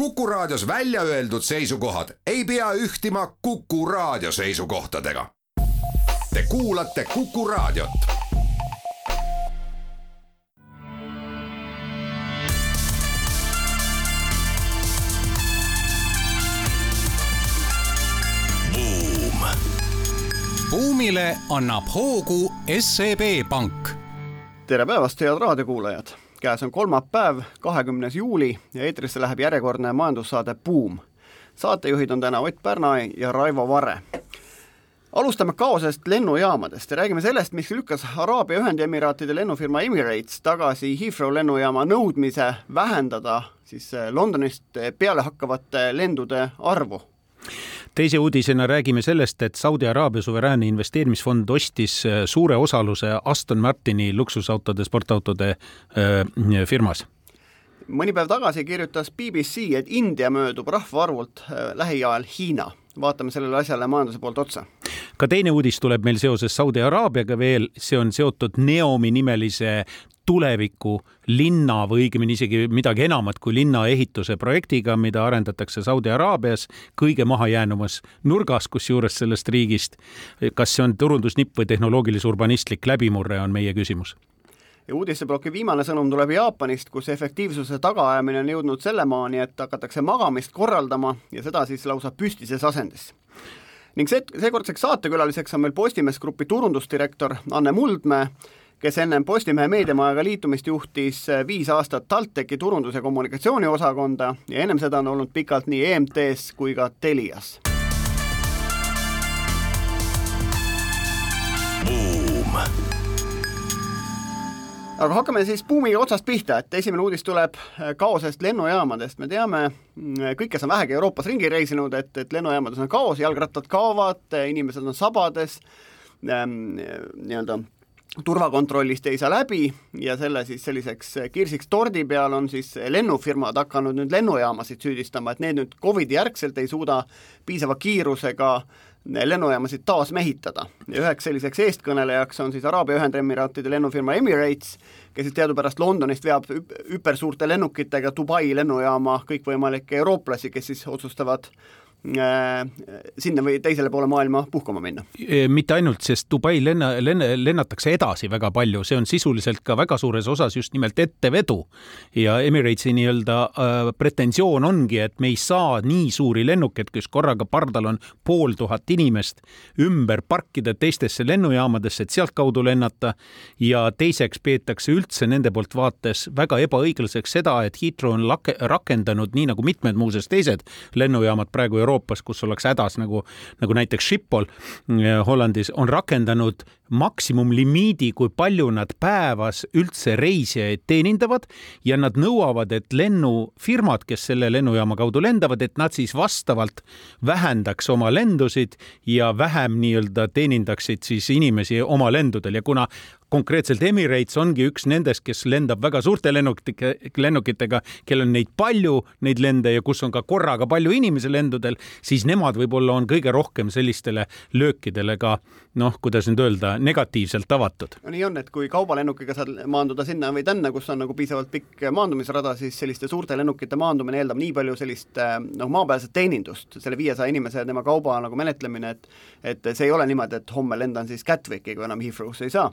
Kuku Raadios välja öeldud seisukohad ei pea ühtima Kuku Raadio seisukohtadega. Te kuulate Kuku Raadiot. buumile annab hoogu SEB Pank. tere päevast, head raadiokuulajad! Käes on kolmapäev, kahekümnes juuli ja eetrisse läheb järjekordne majandussaade Buum. saatejuhid on täna Ott Pärna ja Raivo Vare. alustame kaosest lennujaamadest ja räägime sellest, mis lükkas Araabia Ühendemiraatide lennufirma Emirates tagasi Heathrow lennujaama nõudmise vähendada siis Londonist peale hakkavate lendude arvu teise uudisena räägime sellest, et Saudi Araabia suveräänne investeerimisfond ostis äh, suure osaluse Aston Martini luksusautode, sportautode äh, firmas mõni päev tagasi kirjutas BBC, et India möödub rahvaarvult äh, lähiajal Hiina. vaatame sellele asjale majanduse poolt otsa. Ka teine uudis tuleb meil seoses Saudi Araabiaga veel, see on seotud Neomi nimelise tuleviku linna või õigemini isegi midagi enamat kui linnaehituse projektiga, mida arendatakse Saudi Araabias kõige mahajäänumas nurgas, kusjuures sellest riigist. kas see on turundusnipp või tehnoloogilis-urbanistlik läbimurre, on meie küsimus ja uudisteploki viimane sõnum tuleb Jaapanist, kus efektiivsuse tagaajamine on jõudnud selle maani, et hakatakse magamist korraldama ja seda siis lausa püstises asendis ning see, seekordseks saatekülaliseks on meil Postimees Grupi turundusdirektor Anne Muldmäe, kes ennem Postimehe meediamajaga liitumist juhtis viis aastat TalTechi turundus- ja kommunikatsiooniosakonda ja ennem seda on olnud pikalt nii EMT-s kui ka Telias. Aga hakkame siis buumiga otsast pihta, et esimene uudis tuleb eh, kaosest lennujaamadest, me teame, mm, kõik, kes on vähegi Euroopas ringi reisinud, et, et lennujaamades on kaos, jalgrattad kaovad, inimesed on sabades ähm,, nii-öelda turvakontrollist ei saa läbi ja selle siis selliseks kirsiks tordi peal on siis lennufirmad hakanud nüüd lennujaamasid süüdistama, et need nüüd Covidi järgselt ei suuda piisava kiirusega lennujaamasid taasmehitada. ja üheks selliseks eestkõnelejaks on siis Araabia Ühendemiraatide lennufirma Emirates, kes siis teadupärast Londonist veab hüpersuurte lennukitega Dubai lennujaama kõikvõimalikke eurooplasi, kes siis otsustavad Äh, sinna või teisele poole maailma puhkama minna. mitte ainult, sest Dubai lenna, lenna, lennatakse edasi väga palju, see on sisuliselt ka väga suures osas just nimelt ettevedu. ja Emiratesi nii-öelda äh, pretensioon ongi, et me ei saa nii suuri lennukeid, kus korraga pardal on pool tuhat inimest, ümber parkida teistesse lennujaamadesse, et sealtkaudu lennata. ja teiseks peetakse üldse nende poolt vaates väga ebaõiglaseks seda, et Heathrow on lake, rakendanud, nii nagu mitmed muuseas teised lennujaamad praegu Euroopas, Euroopas, kus ollakse hädas nagu, nagu näiteks Schiphol äh, Hollandis, on rakendanud maksimumlimiidi, kui palju nad päevas üldse reisijaid teenindavad ja nad nõuavad, et lennufirmad, kes selle lennujaama kaudu lendavad, et nad siis vastavalt vähendaks oma lendusid ja vähem nii-öelda teenindaksid siis inimesi oma lendudel. Ja kuna konkreetselt Emirates ongi üks nendest, kes lendab väga suurte lennukitega, lennukitega, kellel on neid palju, neid lende ja kus on ka korraga palju inimesi lendudel, siis nemad võib-olla on kõige rohkem sellistele löökidele ka noh, kuidas nüüd öelda, negatiivselt avatud. no nii on, et kui kaubalennukiga saad maanduda sinna või tänna, kus on nagu piisavalt pikk maandumisrada, siis selliste suurte lennukite maandumine eeldab nii palju sellist noh, maapealset teenindust, selle viiesaja inimese ja tema kauba nagu menetlemine, et et see ei ole niimoodi, et homme lendan siis Gatwicki, kui enam Heathrow'sse ei saa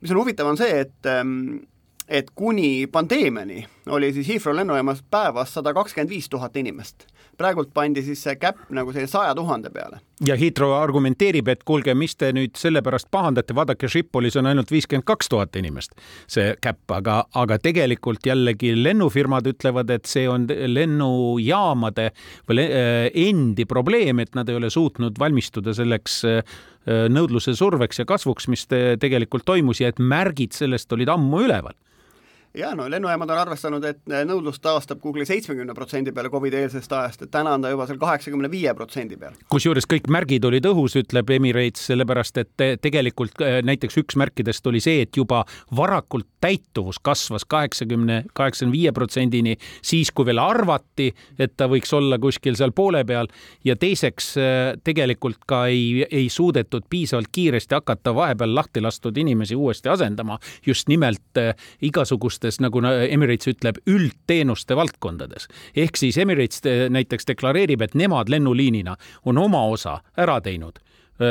mis on huvitav, on see, et ähm, et kuni pandeemiani oli siis Heathrow lennujaamas päevas sada kakskümmend viis tuhat inimest. Praegult pandi siis see käpp nagu selle saja tuhande peale. ja Heathrow argumenteerib, et kuulge, mis te nüüd selle pärast pahandate, vaadake, Schipolis on ainult viiskümmend kaks tuhat inimest, see käpp, aga, aga tegelikult jällegi lennufirmad ütlevad, et see on lennujaamade või äh, endi probleem, et nad ei ole suutnud valmistuda selleks äh, nõudluse surveks ja kasvuks, mis te tegelikult toimus ja et märgid sellest olid ammu üleval ja no lennujaamad on arvestanud, et nõudlus taastab Google'i seitsmekümne protsendi peale Covidi eelsest ajast, et täna on ta juba seal kaheksakümne viie protsendi peal. kusjuures kõik märgid olid õhus, ütleb Emirates, sellepärast et tegelikult äh, näiteks üks märkidest oli see, et juba varakult täituvus kasvas kaheksakümne, kaheksakümne viie protsendini, siis kui veel arvati, et ta võiks olla kuskil seal poole peal ja teiseks äh, tegelikult ka ei, ei suudetud piisavalt kiiresti hakata vahepeal lahti lastud inimesi uuesti asendama just nimelt äh, igasugust sellistes, nagu Emirates ütleb, üldteenuste valdkondades. ehk siis Emirates näiteks deklareerib, et nemad lennuliinina on oma osa ära teinud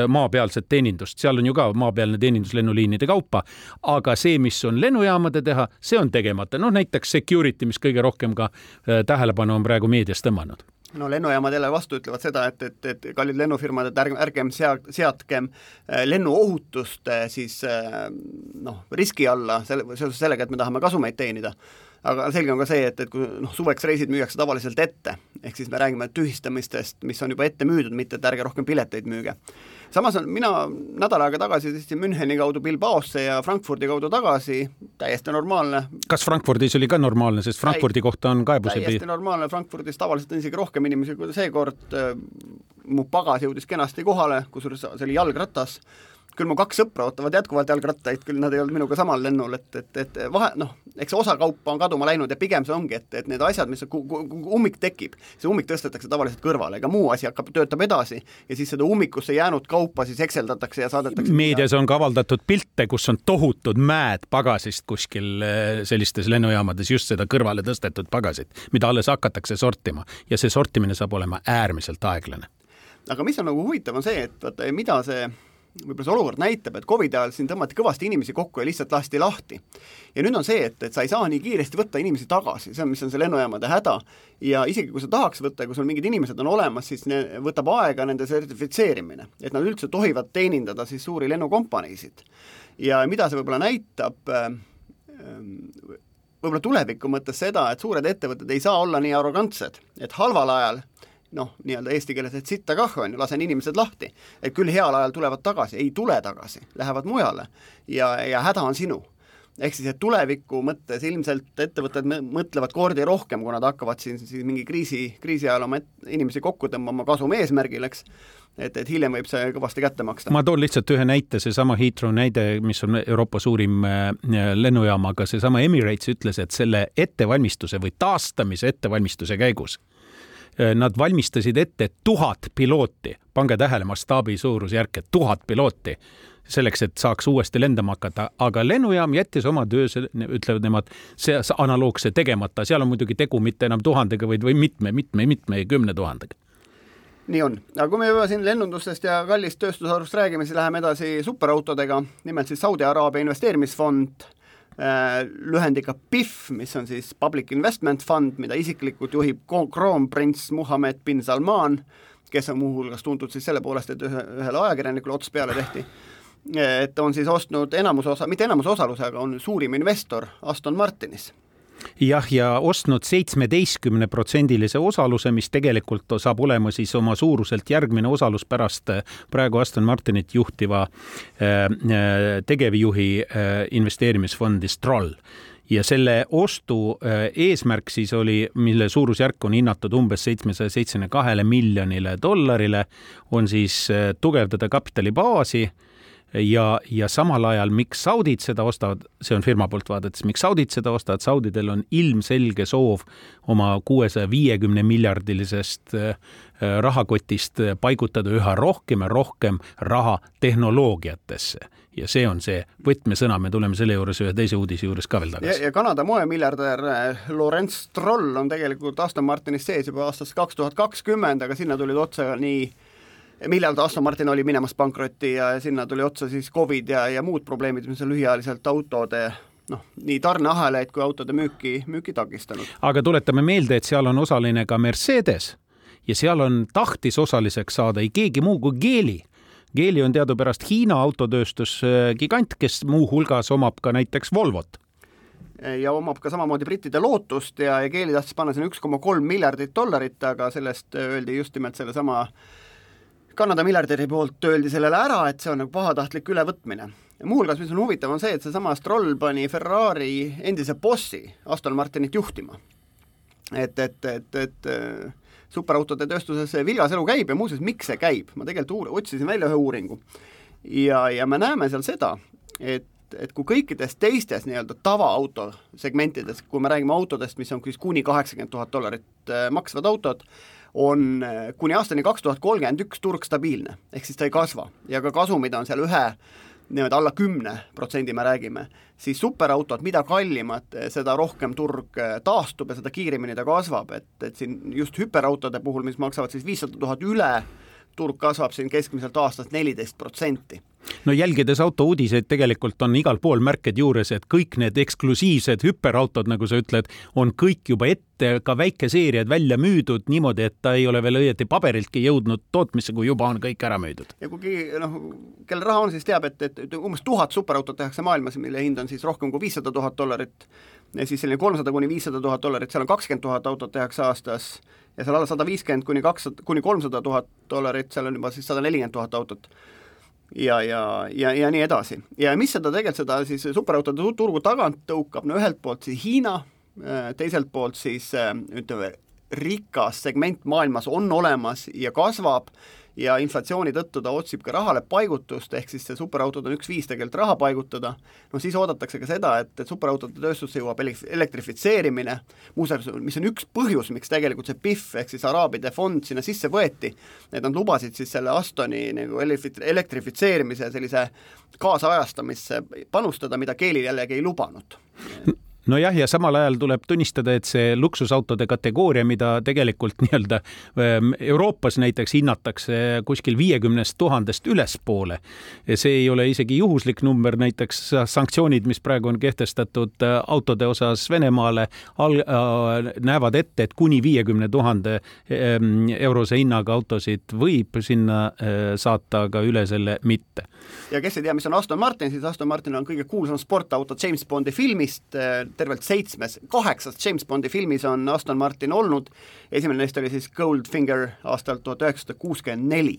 maapealset teenindust, seal on ju ka maapealne teenindus lennuliinide kaupa, aga see, mis on lennujaamade teha, see on tegemata, noh näiteks security, mis kõige rohkem ka tähelepanu on praegu meedias tõmmanud no lennujaamad jälle vastu ütlevad seda, et, et, et kallid lennufirmad, et ärgem, ärgem sea-, seadkem äh, lennuohutust äh, siis äh, noh, riski alla selle, seoses sellega, et me tahame kasumeid teenida. aga selge on ka see, et, et kui noh, suveks reisid müüakse tavaliselt ette, ehk siis me räägime tühistamistest, mis on juba ette müüdud, mitte et ärge rohkem pileteid müüge samas on, mina nädal aega tagasi sõitsin Müncheni kaudu Bilbaosse ja Frankfurdi kaudu tagasi, täiesti normaalne. kas Frankfurdis oli ka normaalne, sest Frankfurdi kohta on kaebusi täiesti normaalne, Frankfurdis tavaliselt on isegi rohkem inimesi kui seekord, mu pagas jõudis kenasti kohale, kusjuures see oli jalgratas küll mu kaks sõpra ootavad jätkuvalt jalgrattaid, küll nad ei olnud minuga samal lennul, et, et, et vahe, noh, eks osa kaupa on kaduma läinud ja pigem see ongi, et, et need asjad, mis, ummik tekib, see ummik tõstetakse tavaliselt kõrvale, ega muu asi hakkab, töötab edasi ja siis seda ummikusse jäänud kaupa siis ekseldatakse ja saadetakse meedias on ka avaldatud pilte, kus on tohutud mäed pagasist kuskil eh, sellistes lennujaamades, just seda kõrvale tõstetud pagasit, mida alles hakatakse sortima ja see sortimine saab olema äärmiselt aeglane. aga mis on nagu huvitav, on see, et vaata, mida see võib-olla see olukord näitab, et Covidi ajal siin tõmmati kõvasti inimesi kokku ja lihtsalt lasti lahti. ja nüüd on see, et, et sa ei saa nii kiiresti võtta inimesi tagasi, see on, mis on see lennujaamade häda, ja isegi kui sa tahaks võtta ja kui sul mingid inimesed on olemas, siis ne, võtab aega nende sertifitseerimine, et nad üldse tohivad teenindada siis suuri lennukompaniisid. ja mida see võib-olla näitab äh,, võib-olla tuleviku mõttes seda, et suured ettevõtted ei saa olla nii arrogantsed, et halval ajal noh, nii-öelda eesti keeles, et sitta kah, on ju, lasen inimesed lahti. et küll heal ajal tulevad tagasi, ei tule tagasi, lähevad mujale ja, ja häda on sinu. ehk siis, et tuleviku mõttes ilmselt ettevõtted mõtlevad kordi rohkem, kui nad hakkavad siin siis mingi kriisi, kriisi ajal oma inimesi kokku tõmbama kasumi eesmärgil, eks, et, et hiljem võib see kõvasti kätte maksta. ma toon lihtsalt ühe näite, seesama Heathrow näide, mis on Euroopa suurim äh, lennujaam, aga seesama Emirates ütles, et selle ettevalmistuse või taastamise ettevalmistuse käigus nad valmistasid ette tuhat pilooti, pange tähele, mastaabi suurusjärk, et tuhat pilooti selleks, et saaks uuesti lendama hakata, aga lennujaam jättis oma töö, ütlevad nemad, see analoogse tegemata, seal on muidugi tegu mitte enam tuhandega, vaid või mitme, mitme, mitme kümne tuhandega. Nii on, aga kui me juba siin lennundustest ja kallist tööstusharust räägime, siis läheme edasi superautodega, nimelt siis Saudi Araabia investeerimisfond. Äh, lühendiga PIF, mis on siis Public Investment Fund, mida isiklikult juhib kroonprints Muhamed bin Salman, kes on muuhulgas tuntud siis selle poolest, et ühe, ühele ajakirjanikule ots peale tehti, et on siis ostnud enamus osa, mitte enamus osaluse, aga on suurim investor Aston Martinis jah, ja ostnud seitsmeteistkümneprotsendilise osaluse, mis tegelikult saab olema siis oma suuruselt järgmine osalus pärast äh, praegu Aston Martinit juhtiva äh, äh, tegevjuhi investeerimisfondi Stroll ja selle ostu eesmärk siis oli, mille suurusjärk on hinnatud umbes seitsmesaja seitsmekümne kahele miljonile dollarile, on siis tugevdada kapitalibaasi ja, ja samal ajal, miks saudid seda ostavad, see on firma poolt vaadates, miks saudid seda ostavad, saudidel on ilmselge soov oma kuuesaja viiekümne miljardilisest äh, rahakotist paigutada üha rohkem ja rohkem raha tehnoloogiatesse. Ja see on see võtmesõna, me tuleme selle juures ühe teise uudise juures ka veel tagasi. ja Kanada moemiljardär äh, Lawrence Stroll on tegelikult Aston Martinis sees juba aastast kaks tuhat kakskümmend, aga sinna tulid otsa nii äh, ta Aston Martin oli minemas pankrotti ja sinna tuli otsa siis Covid ja, ja muud probleemid, mis on lühiajaliselt autode noh, nii tarneahelaid kui autode müüki, müüki takistanud. aga tuletame meelde, et seal on osaline ka Mercedes ja seal on tahtis osaliseks saada ei keegi muu kui Geely. Geely on teadupärast Hiina autotööstusgigant, kes muuhulgas omab ka näiteks Volvot ja omab ka samamoodi brittide lootust ja, ja Geely tahtis panna sinna üks koma kolm miljardit dollarit, aga sellest öeldi just nimelt sellesama äh, Kanada miljardäri poolt öeldi sellele ära, et see on nagu pahatahtlik ülevõtmine. muuhulgas, mis on huvitav, on see, et seesama Stroll pani Ferrari endise bossi Aston Martinit juhtima. et, et, et, et äh, superautode tööstuses vilgas elu käib ja muuseas, miks see käib, ma tegelikult uur-, otsisin välja ühe uuringu. ja, ja me näeme seal seda, et et kui kõikides teistes nii-öelda tavaauto segmentides, kui me räägime autodest, mis on siis kuni kaheksakümmend tuhat dollarit äh, maksvad autod, on kuni aastani kaks tuhat kolmkümmend üks turg stabiilne, ehk siis ta ei kasva. Ja ka kasumid on seal ühe niimoodi alla kümne protsendi me räägime, siis superautod, mida kallimad, seda rohkem turg taastub ja seda kiiremini ta kasvab, et, et siin just hüperautode puhul, mis maksavad siis viissada tuhat üle, turg kasvab siin keskmiselt aastas neliteist protsenti no jälgides autouudiseid, tegelikult on igal pool märked juures, et kõik need eksklusiivsed hüperautod, nagu sa ütled, on kõik juba ette ka väikeseeriad välja müüdud niimoodi, et ta ei ole veel õieti paberiltki jõudnud tootmisse, kui juba on kõik ära müüdud. ja kui keegi noh, kellel raha on, siis teab, et, et, umbes tuhat superautot tehakse maailmas, mille hind on siis rohkem kui viissada tuhat dollarit, ja siis selline kolmsada kuni viissada tuhat dollarit, seal on kakskümmend tuhat autot tehakse aastas ja seal alla sada viiskümmend kuni kakssada, kuni kolmsada tuhat dollarit, seal on juba siis sada nelikümmend tuhat autot ja, ja, ja, ja nii edasi. ja mis seda tegelikult, seda siis superautode turgu tagant tõukab, no ühelt poolt siis Hiina, äh, teiselt poolt siis äh, ütleme, rikas segment maailmas on olemas ja kasvab ja inflatsiooni tõttu ta otsib ka rahale paigutust, ehk siis see superautod on üks viis tegelikult raha paigutada, no siis oodatakse ka seda, et, et superautode tööstusse jõuab elektrifitseerimine, muuseas, mis on üks põhjus, miks tegelikult see PIF ehk siis araabide fond sinna sisse võeti, et nad lubasid siis selle Astoni nagu elektrifitseerimise sellise kaasajastamisse panustada, mida Keeli jällegi ei lubanud nojah, ja samal ajal tuleb tunnistada, et see luksusautode kategooria, mida tegelikult nii-öelda ähm, Euroopas näiteks hinnatakse kuskil viiekümnest tuhandest ülespoole. see ei ole isegi juhuslik number, näiteks sanktsioonid, mis praegu on kehtestatud äh, autode osas Venemaale, äh, näevad ette, et kuni viiekümne tuhande ähm, eurose hinnaga autosid võib sinna äh, saata, aga üle selle mitte. ja kes ei tea, mis on Aston Martin, siis Aston Martin on kõige kuulsam sportauto James Bondi filmist tervelt seitsmes, kaheksas James Bondi filmis on Aston Martin olnud, esimene neist oli siis Goldfinger aastal tuhat üheksasada kuuskümmend neli.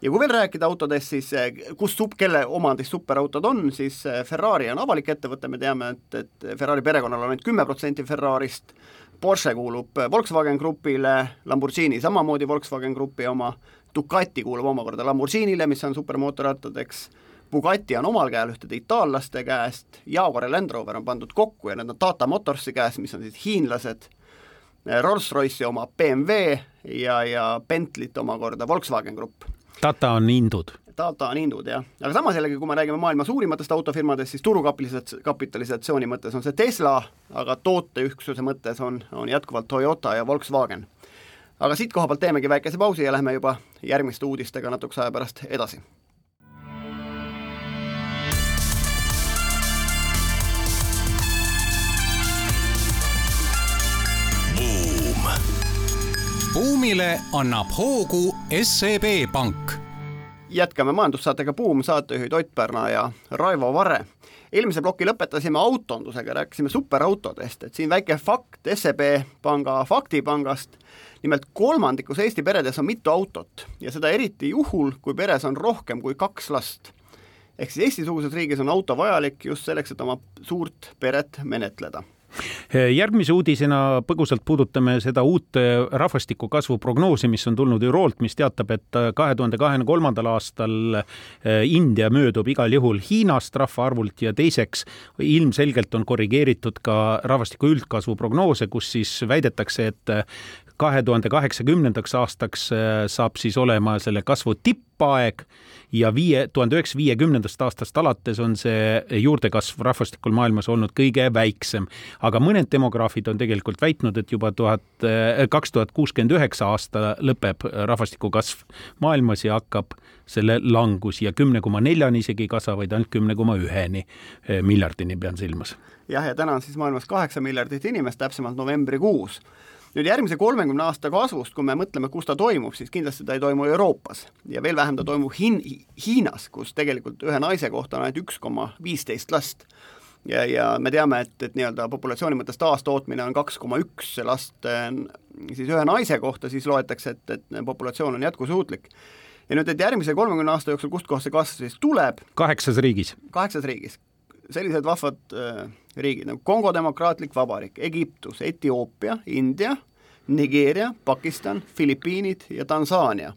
Ja kui veel rääkida autodest, siis eh, kus kelle omandis superautod on, siis eh, Ferrari on avalik ettevõte, me teame, et, et Ferrari perekonnal on ainult kümme protsenti Ferrarist, Porsche kuulub Volkswagen Grupile, Lamborghini samamoodi Volkswagen Grupi oma, Ducati kuulub omakorda Lamborghinile, mis on supermootorrattad, eks, Bugatti on omal käel ühtede itaallaste käest, Jaguar ja Land Rover on pandud kokku ja need on Tata Motorsi käes, mis on siis hiinlased, Rolls-Royce'i oma BMW ja, ja Bentley't omakorda Volkswagen Grupp. Tata on hindud Tata on hindud, jah. aga samas jällegi, kui me räägime maailma suurimatest autofirmadest, siis turukapitalisatsiooni mõttes on see Tesla, aga tooteüksuse mõttes on, on jätkuvalt Toyota ja Volkswagen. aga siit koha pealt teemegi väikese pausi ja lähme juba järgmiste uudistega natukese aja pärast edasi buumile annab hoogu SEB Pank. jätkame majandussaatega Buum, saatejuhid Ott Pärna ja Raivo Vare. eelmise ploki lõpetasime autondusega, rääkisime superautodest, et siin väike fakt SEB Panga faktipangast. nimelt kolmandikus Eesti peredes on mitu autot ja seda eriti juhul, kui peres on rohkem kui kaks last ehk siis Eesti-suguses riigis on auto vajalik just selleks, et oma suurt peret menetleda järgmise uudisena põgusalt puudutame seda uut rahvastiku kasvu prognoosi, mis on tulnud ÜRO-lt, mis teatab, et kahe tuhande kahekümne kolmandal aastal äh, India möödub igal juhul Hiinast rahvaarvult ja teiseks ilmselgelt on korrigeeritud ka rahvastiku üldkasvu prognoose, kus siis väidetakse, et kahe tuhande kaheksakümnendaks aastaks saab siis olema selle kasvu tippaeg ja viie, tuhande üheksasaja viiekümnendast aastast alates on see juurdekasv rahvastikul maailmas olnud kõige väiksem. aga mõned demograafid on tegelikult väitnud, et juba tuhat, eh, kaks tuhat kuuskümmend üheksa aasta lõpeb rahvastiku kasv maailmas ja hakkab selle langus ja kümne koma neljani isegi ei kasva, vaid ainult kümne koma üheni eh, miljardini pean silmas. jah, ja täna on siis maailmas kaheksa miljardit inimest, täpsemalt novembrikuus nüüd järgmise kolmekümne aasta kasvust, kui me mõtleme, kus ta toimub, siis kindlasti ta ei toimu Euroopas ja veel vähem ta toimub Hin-, Hiinas, kus tegelikult ühe naise kohta on ainult üks koma viisteist last. ja, ja me teame, et, et nii-öelda populatsiooni mõttes taastootmine on kaks koma üks last eh, siis ühe naise kohta, siis loetakse, et, et populatsioon on jätkusuutlik ja nüüd, et järgmise kolmekümne aasta jooksul, kustkohast see kasv siis tuleb? kaheksas riigis. kaheksas riigis. Sellised vahvad äh, riigid nagu Kongo Demokraatlik Vabariik, Egiptus, Etioopia, India, Nigeeria, Pakistan, Filipiinid ja Tansaania.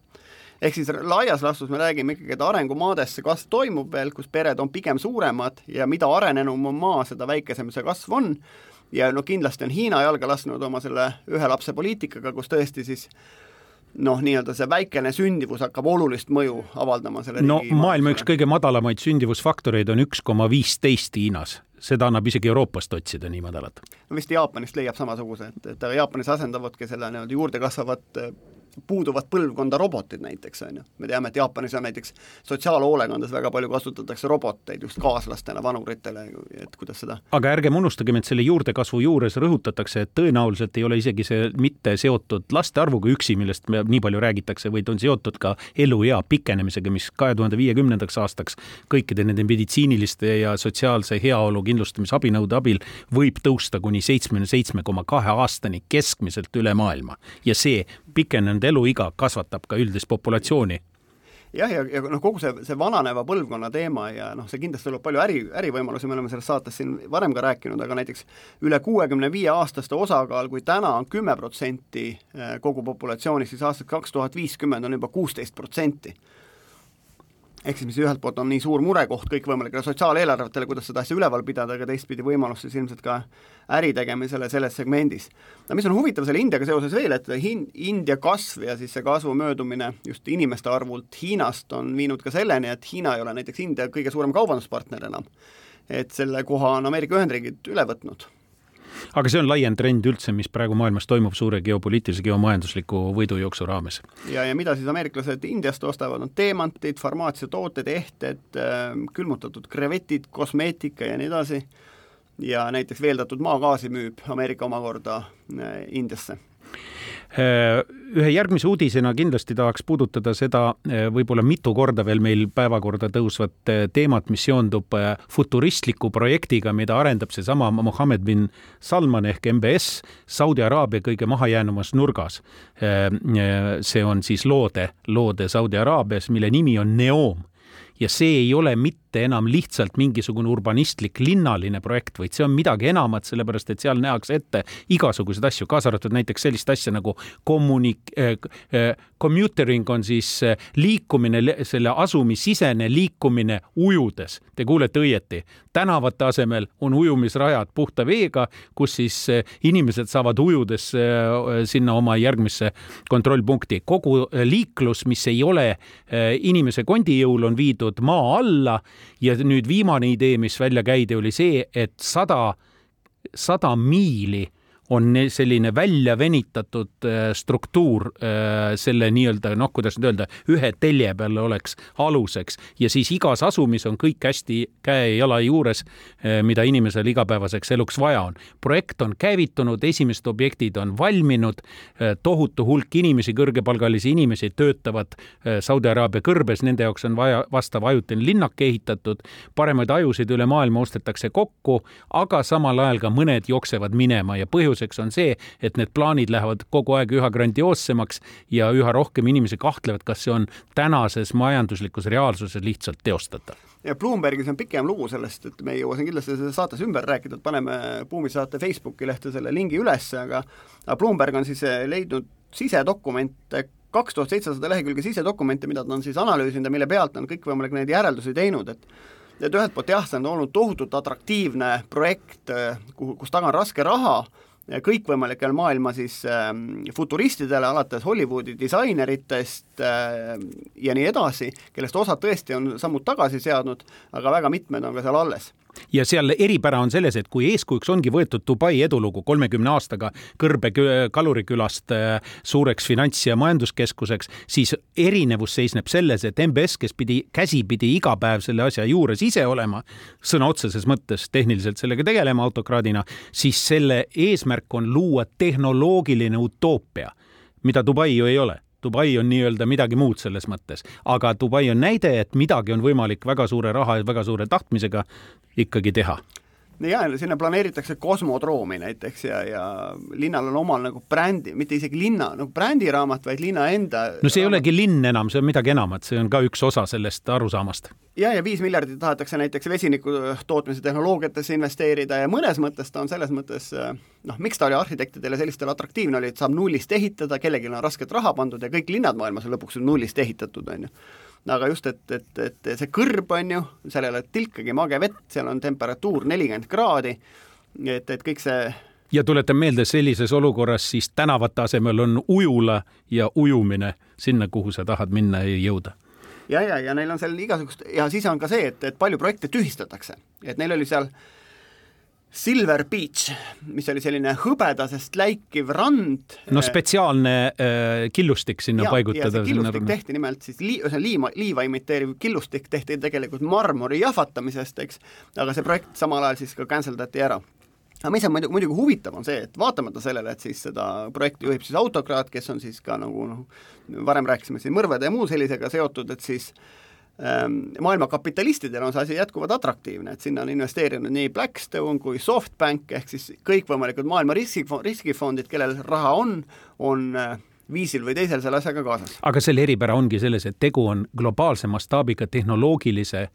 ehk siis laias laastus me räägime ikkagi, et arengumaades see kasv toimub veel, kus pered on pigem suuremad ja mida arenenum on maa, seda väikesem see kasv on, ja no kindlasti on Hiina jalga lasknud oma selle ühe lapse poliitikaga, kus tõesti siis noh, nii-öelda see väikene sündivus hakkab olulist mõju avaldama selle no maailma üks kõige madalamaid sündivusfaktoreid on üks koma viisteist Hiinas seda annab isegi Euroopast otsida nii madalat. no vist Jaapanist leiab samasuguse, et, et Jaapanis asendavadki selle nii-öelda juurde kasvavat puuduvat põlvkonda robotid näiteks, on ju. me teame, et Jaapanis on näiteks sotsiaalhoolekandes väga palju kasutatakse roboteid just kaaslastena vanuritele, et kuidas seda aga ärgem unustagem, et selle juurdekasvu juures rõhutatakse, et tõenäoliselt ei ole isegi see mitte seotud laste arvuga üksi, millest me nii palju räägitakse, vaid on seotud ka eluea pikenemisega, mis kahe tuhande viiekümnendaks aastaks kõikide nende meditsiiniliste ja sotsiaalse heaolu kindlustamisabinõude abil võib tõusta kuni seitsmekümne seitsme koma kahe aastani keskmiselt üle maailma. Ja see pikenenud eluiga kasvatab ka üldist populatsiooni. Jah, ja, ja, ja noh, kogu see, see vananeva põlvkonna teema ja noh, see kindlasti tuleb palju äri, ärivõimalusi, me oleme selles saates siin varem ka rääkinud, aga näiteks üle kuuekümne viie aastaste osakaal, kui täna on kümme protsenti eh, kogu populatsioonist, siis aastaks kaks tuhat viiskümmend on juba kuusteist protsenti ehk siis mis ühelt poolt on nii suur murekoht kõikvõimalikele sotsiaaleelarvetele, kuidas seda asja üleval pidada, aga teistpidi võimalus siis ilmselt ka äri tegemisele selles segmendis. no mis on huvitav selle Indiaga seoses veel, et hin-, India kasv ja siis see kasvu möödumine just inimeste arvult Hiinast on viinud ka selleni, et Hiina ei ole näiteks India kõige suurem kaubanduspartner enam. et selle koha on Ameerika Ühendriigid üle võtnud aga see on laiem trend üldse, mis praegu maailmas toimub suure geopoliitilise, geomajandusliku võidujooksu raames. ja, ja mida siis ameeriklased Indiast ostavad, on teemantid, farmaatsiatooted, ehted, ähm, külmutatud krevetid, kosmeetika ja nii edasi, ja näiteks veeldatud maagaasi müüb Ameerika omakorda äh, Indiasse. Äh, ühe järgmise uudisena kindlasti tahaks puudutada seda äh, võib-olla mitu korda veel meil päevakorda tõusvat äh, teemat, mis seondub futuristliku projektiga, mida arendab seesama Mohammed bin Salman ehk MBS Saudi Araabia kõige mahajäänumas nurgas. see on siis loode, loode Saudi Araabias, mille nimi on Neom ja see ei ole mitte enam lihtsalt mingisugune urbanistlik linnaline projekt, vaid see on midagi enamat, sellepärast et seal nähakse ette igasuguseid asju, kaasa arvatud näiteks sellist asja nagu kommunik- äh,, äh, commuting on siis äh, liikumine, selle asumi sisene liikumine ujudes. Te kuulete õieti, tänavate asemel on ujumisrajad puhta veega, kus siis äh, inimesed saavad ujudes sinna oma järgmisse kontrollpunkti. kogu liiklus, mis ei ole inimese kondi jõul, on viidud maa alla ja nüüd viimane idee, mis välja käidi, oli see, et sada, sada miili on selline välja venitatud äh, struktuur äh, selle nii-öelda noh, kuidas nüüd öelda, ühe telje peal oleks aluseks ja siis igas asumis on kõik hästi käe ja jala juures, äh, mida inimesel igapäevaseks eluks vaja on. projekt on käivitunud, esimesed objektid on valminud, tohutu hulk inimesi, kõrgepalgalisi inimesi töötavad Saudi Araabia kõrbes, nende jaoks on vaja vastav ajutine linnak ehitatud, paremaid ajusid üle maailma ostetakse kokku, aga samal ajal ka mõned jooksevad minema ja põhjus põhjuseks on see, et need plaanid lähevad kogu aeg üha grandioossemaks ja üha rohkem inimesi kahtlevad, kas see on tänases majanduslikus reaalsuses lihtsalt teostatav. Ja Bloombergis on pikem lugu sellest, et me ei jõua siin kindlasti selles saates ümber rääkida, et paneme Buumi saate Facebooki lehte selle lingi üles, aga Bloomberg on siis eh, leidnud sisedokumente, kaks tuhat seitsesada lehekülge sisedokumente, mida ta on siis analüüsinud ja mille pealt on kõikvõimalikke neid järeldusi teinud, et et ühelt poolt jah, see on olnud tohutult atraktiivne projekt, eh, kuhu, kus taga on raske raha, kõikvõimalikel maailma siis äh, futuristidele, alates Hollywoodi disaineritest äh, ja nii edasi, kellest osad tõesti on sammud tagasi seadnud, aga väga mitmed on ka seal alles ja seal eripära on selles, et kui eeskujuks ongi võetud Dubai edulugu kolmekümne aastaga kõrbe kalurikülast äh, suureks finants- ja majanduskeskuseks, siis erinevus seisneb selles, et MBS, kes pidi käsipidi iga päev selle asja juures ise olema, sõna otseses mõttes tehniliselt sellega tegelema autokraadina, siis selle eesmärk on luua tehnoloogiline utoopia, mida Dubai ju ei ole Dubai on nii-öelda midagi muud selles mõttes, aga Dubai on näide, et midagi on võimalik väga suure raha ja väga suure tahtmisega ikkagi teha ja sinna planeeritakse kosmodroomi näiteks ja, ja linnal on omal nagu brändi, mitte isegi linna nagu brändiraamat, vaid linna enda. no see ei raamat. olegi linn enam, see on midagi enamat, see on ka üks osa sellest arusaamast. ja, ja viis miljardit tahetakse näiteks vesiniku tootmise tehnoloogiatesse investeerida ja mõnes mõttes ta on selles mõttes noh, miks ta oli arhitektidele sellistel atraktiivne oli, et saab nullist ehitada, kellelgi on raskelt raha pandud ja kõik linnad maailmas on lõpuks nullist ehitatud, on ju aga just, et, et, et see kõrb on ju, seal ei ole tilkagi mage vett, seal on temperatuur nelikümmend kraadi, et, et kõik see ja tuletan meelde, sellises olukorras siis tänavate asemel on ujula ja ujumine sinna, kuhu sa tahad minna ja jõuda. Ja, ja, ja neil on seal igasugust ja siis on ka see, et, et palju projekte tühistatakse, et neil oli seal Silver Beach, mis oli selline hõbedasest läikiv rand. no spetsiaalne äh, killustik sinna ja, paigutada. killustik sinna... tehti nimelt siis lii-, ühesõnaga liima, liiva imiteeriv killustik tehti tegelikult marmori jahvatamisest, eks, aga see projekt samal ajal siis ka cancel dati ära aga mis on muidugi, muidugi huvitav, on see, et vaatamata sellele, et siis seda projekti juhib siis autokraat, kes on siis ka nagu noh, varem rääkisime siin mõrvade ja muu sellisega seotud, et siis äh, maailma kapitalistidele on see asi jätkuvalt atraktiivne, et sinna on investeerinud nii Blackstone kui SoftBank, ehk siis kõikvõimalikud maailma riski, riskifondid, kellel raha on, on äh, viisil või teisel selle asjaga kaasas. aga selle eripära ongi selles, et tegu on globaalse mastaabiga tehnoloogilise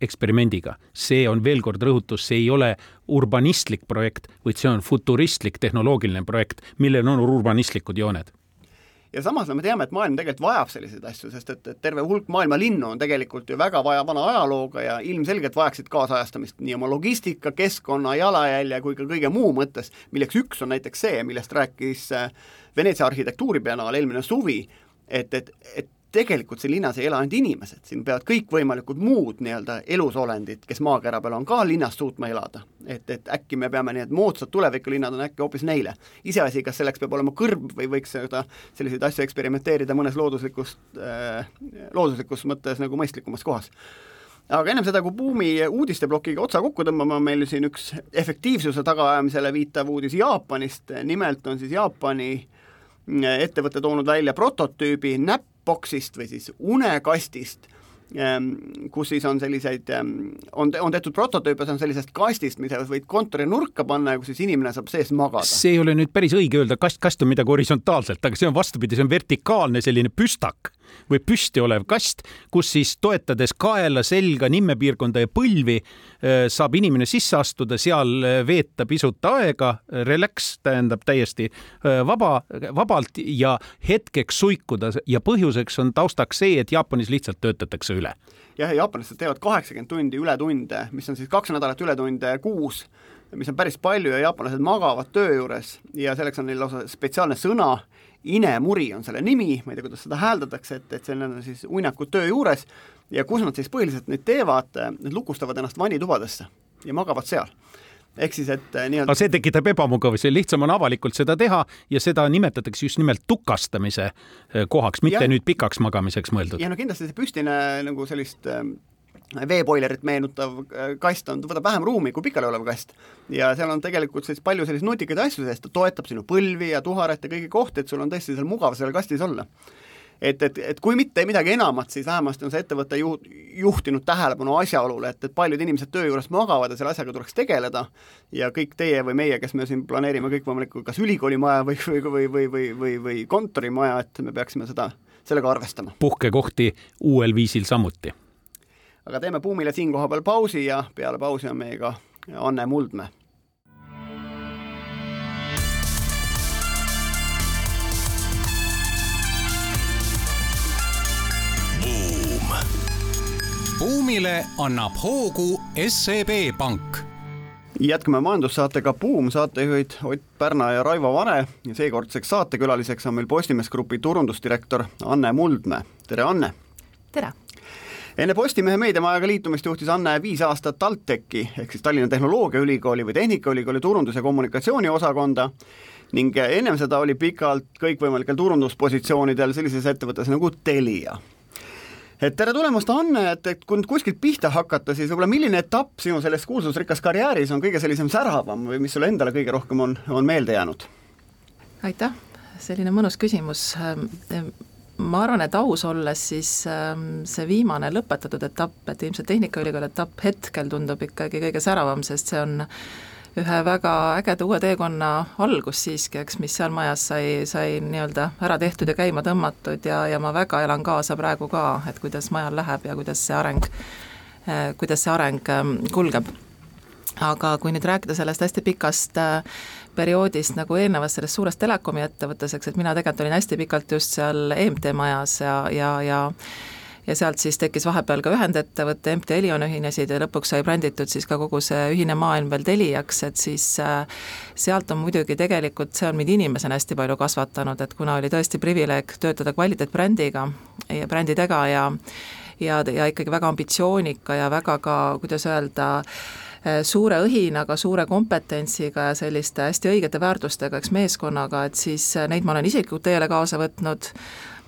eksperimendiga. see on veel kord rõhutus, see ei ole urbanistlik projekt, vaid see on futuristlik tehnoloogiline projekt, millel on urbanistlikud jooned ja samas no me teame, et maailm tegelikult vajab selliseid asju, sest et, et terve hulk maailma linnu on tegelikult ju väga vaja vana ajalooga ja ilmselgelt vajaksid kaasajastamist nii oma logistika, keskkonna, jalajälje kui ka kõige muu mõttes, milleks üks on näiteks see, millest rääkis äh, Veneetsia arhitektuuribiennaal eelmine suvi, et, et, et tegelikult siin linnas ei ela ainult inimesed, siin peavad kõikvõimalikud muud nii-öelda elusolendid, kes maakera peal on ka linnas suutma elada. et, et äkki me peame et moodsad tulevikulinnad on äkki hoopis neile. iseasi, kas selleks peab olema kõrb või võiks seda, selliseid asju eksperimenteerida mõnes looduslikus äh,, looduslikus mõttes nagu mõistlikumas kohas aga ennem seda, kui buumi uudisteplokiga otsa kokku tõmbama, meil siin üks efektiivsuse tagaajamisele viitav uudis Jaapanist, nimelt on siis Jaapani ettevõte toonud välja prototüübi näpp, boksist või siis unekastist, ehm, kus siis on selliseid, ehm, on, on tehtud prototüüpe, see on sellisest kastist, mida võid kontori nurka panna ja kus siis inimene saab sees magada. see ei ole nüüd päris õige öelda, kast, kast on midagi horisontaalselt, aga see on vastupidi, see on vertikaalne selline püstak või püsti olev kast, kus siis toetades kaela, selga, nimmepiirkonda ja põlvi äh, saab inimene sisse astuda, seal äh, veeta pisut aega, relax tähendab täiesti äh, vaba, vabalt ja hetkeks suikuda ja põhjuseks on taustaks see, et Jaapanis lihtsalt töötatakse üle. jah, jaapanlased teevad kaheksakümmend tundi ületunde, mis on siis kaks nädalat ületunde kuus mis on päris palju ja jaapanlased magavad töö juures ja selleks on neil lausa spetsiaalne sõna inemuri on selle nimi, ma ei tea, kuidas seda hääldatakse, et, et see on siis uinakud töö juures ja kus nad siis põhiliselt nüüd teevad, nad lukustavad ennast vannitubadesse ja magavad seal ehk siis, et eh, nii-öelda. see tekitab ebamugavusi, lihtsam on avalikult seda teha ja seda nimetatakse just nimelt tukastamise eh, kohaks, mitte ja, nüüd pikaks magamiseks mõeldud. ja no kindlasti see püstine nagu sellist äh, veepoilerit meenutav äh, kast on, võtab vähem ruumi kui pikaleolev kast. ja seal on tegelikult siis palju selliseid nutikaid asju sees, ta toetab sinu põlvi ja tuharet ja kõiki kohti, et sul on tõesti seal mugav seal kastis olla. et, et, et kui mitte midagi enamat, siis vähemasti on see ettevõte ju, juhtinud tähelepanu asjaolule, et, et paljud inimesed töö juures magavad ja selle asjaga tuleks tegeleda ja kõik teie või meie, kes me siin planeerime kõikvõimalikku kas ülikoolimaja või, või, või, või, või, või, või kontorimaja, et me peaksime seda, sellega arvestama. puhkekohti uuel viisil samuti aga teeme Buumile siin kohapeal pausi ja peale pausi on meiega Anne Muldmäe. buum. buumile annab hoogu SEB Pank jätkame majandussaatega Buum, saatejuhid Ott Pärna ja Raivo Vare ja seekordseks saatekülaliseks on meil Postimees Grupi turundusdirektor Anne Muldmäe, tere Anne! tere! Enne Postimehe meediamajaga liitumist juhtis Anne viis aastat TalTechi ehk siis Tallinna Tehnoloogiaülikooli või Tehnikaülikooli turundus- ja kommunikatsiooniosakonda. Ning ennem seda oli pikalt kõikvõimalikel turunduspositsioonidel sellises ettevõttes nagu Telia. Et tere tulemast, Anne, et, et kui nüüd kuskilt pihta hakata, siis võib-olla milline etapp sinu selles kuulsusrikkas karjääris on kõige sellisem säravam või mis sulle endale kõige rohkem on, on meelde jäänud? aitäh, selline mõnus küsimus ma arvan, et aus olles, siis ähm, see viimane lõpetatud etapp, et ilmselt Tehnikaülikooli etapp hetkel tundub ikkagi kõige säravam, sest see on ühe väga ägeda uue teekonna algus siiski, eks, mis seal majas sai, sai nii-öelda ära tehtud ja käima tõmmatud ja, ja ma väga elan kaasa praegu ka, et kuidas majal läheb ja kuidas see areng, äh, kuidas see areng ähm, kulgeb. Aga kui nüüd rääkida sellest hästi pikast äh, perioodist nagu eelnevast sellest suurest telekomi ettevõttes, eks, et mina tegelikult olin hästi pikalt just seal EMT majas ja, ja, ja ja sealt siis tekkis vahepeal ka ühendettevõte, MT Elion ühinesid ja lõpuks sai bränditud siis ka kogu see ühine maailm veel Teliaks, et siis äh, sealt on muidugi tegelikult, see on mind inimesena hästi palju kasvatanud, et kuna oli tõesti privileeg töötada kvaliteetbrändiga ja brändidega ja ja, ja ikkagi väga ambitsioonika ja väga ka, kuidas öelda, suure õhinaga, suure kompetentsiga ja selliste hästi õigete väärtustega, eks meeskonnaga, et siis äh, neid ma olen isiklikult teele kaasa võtnud,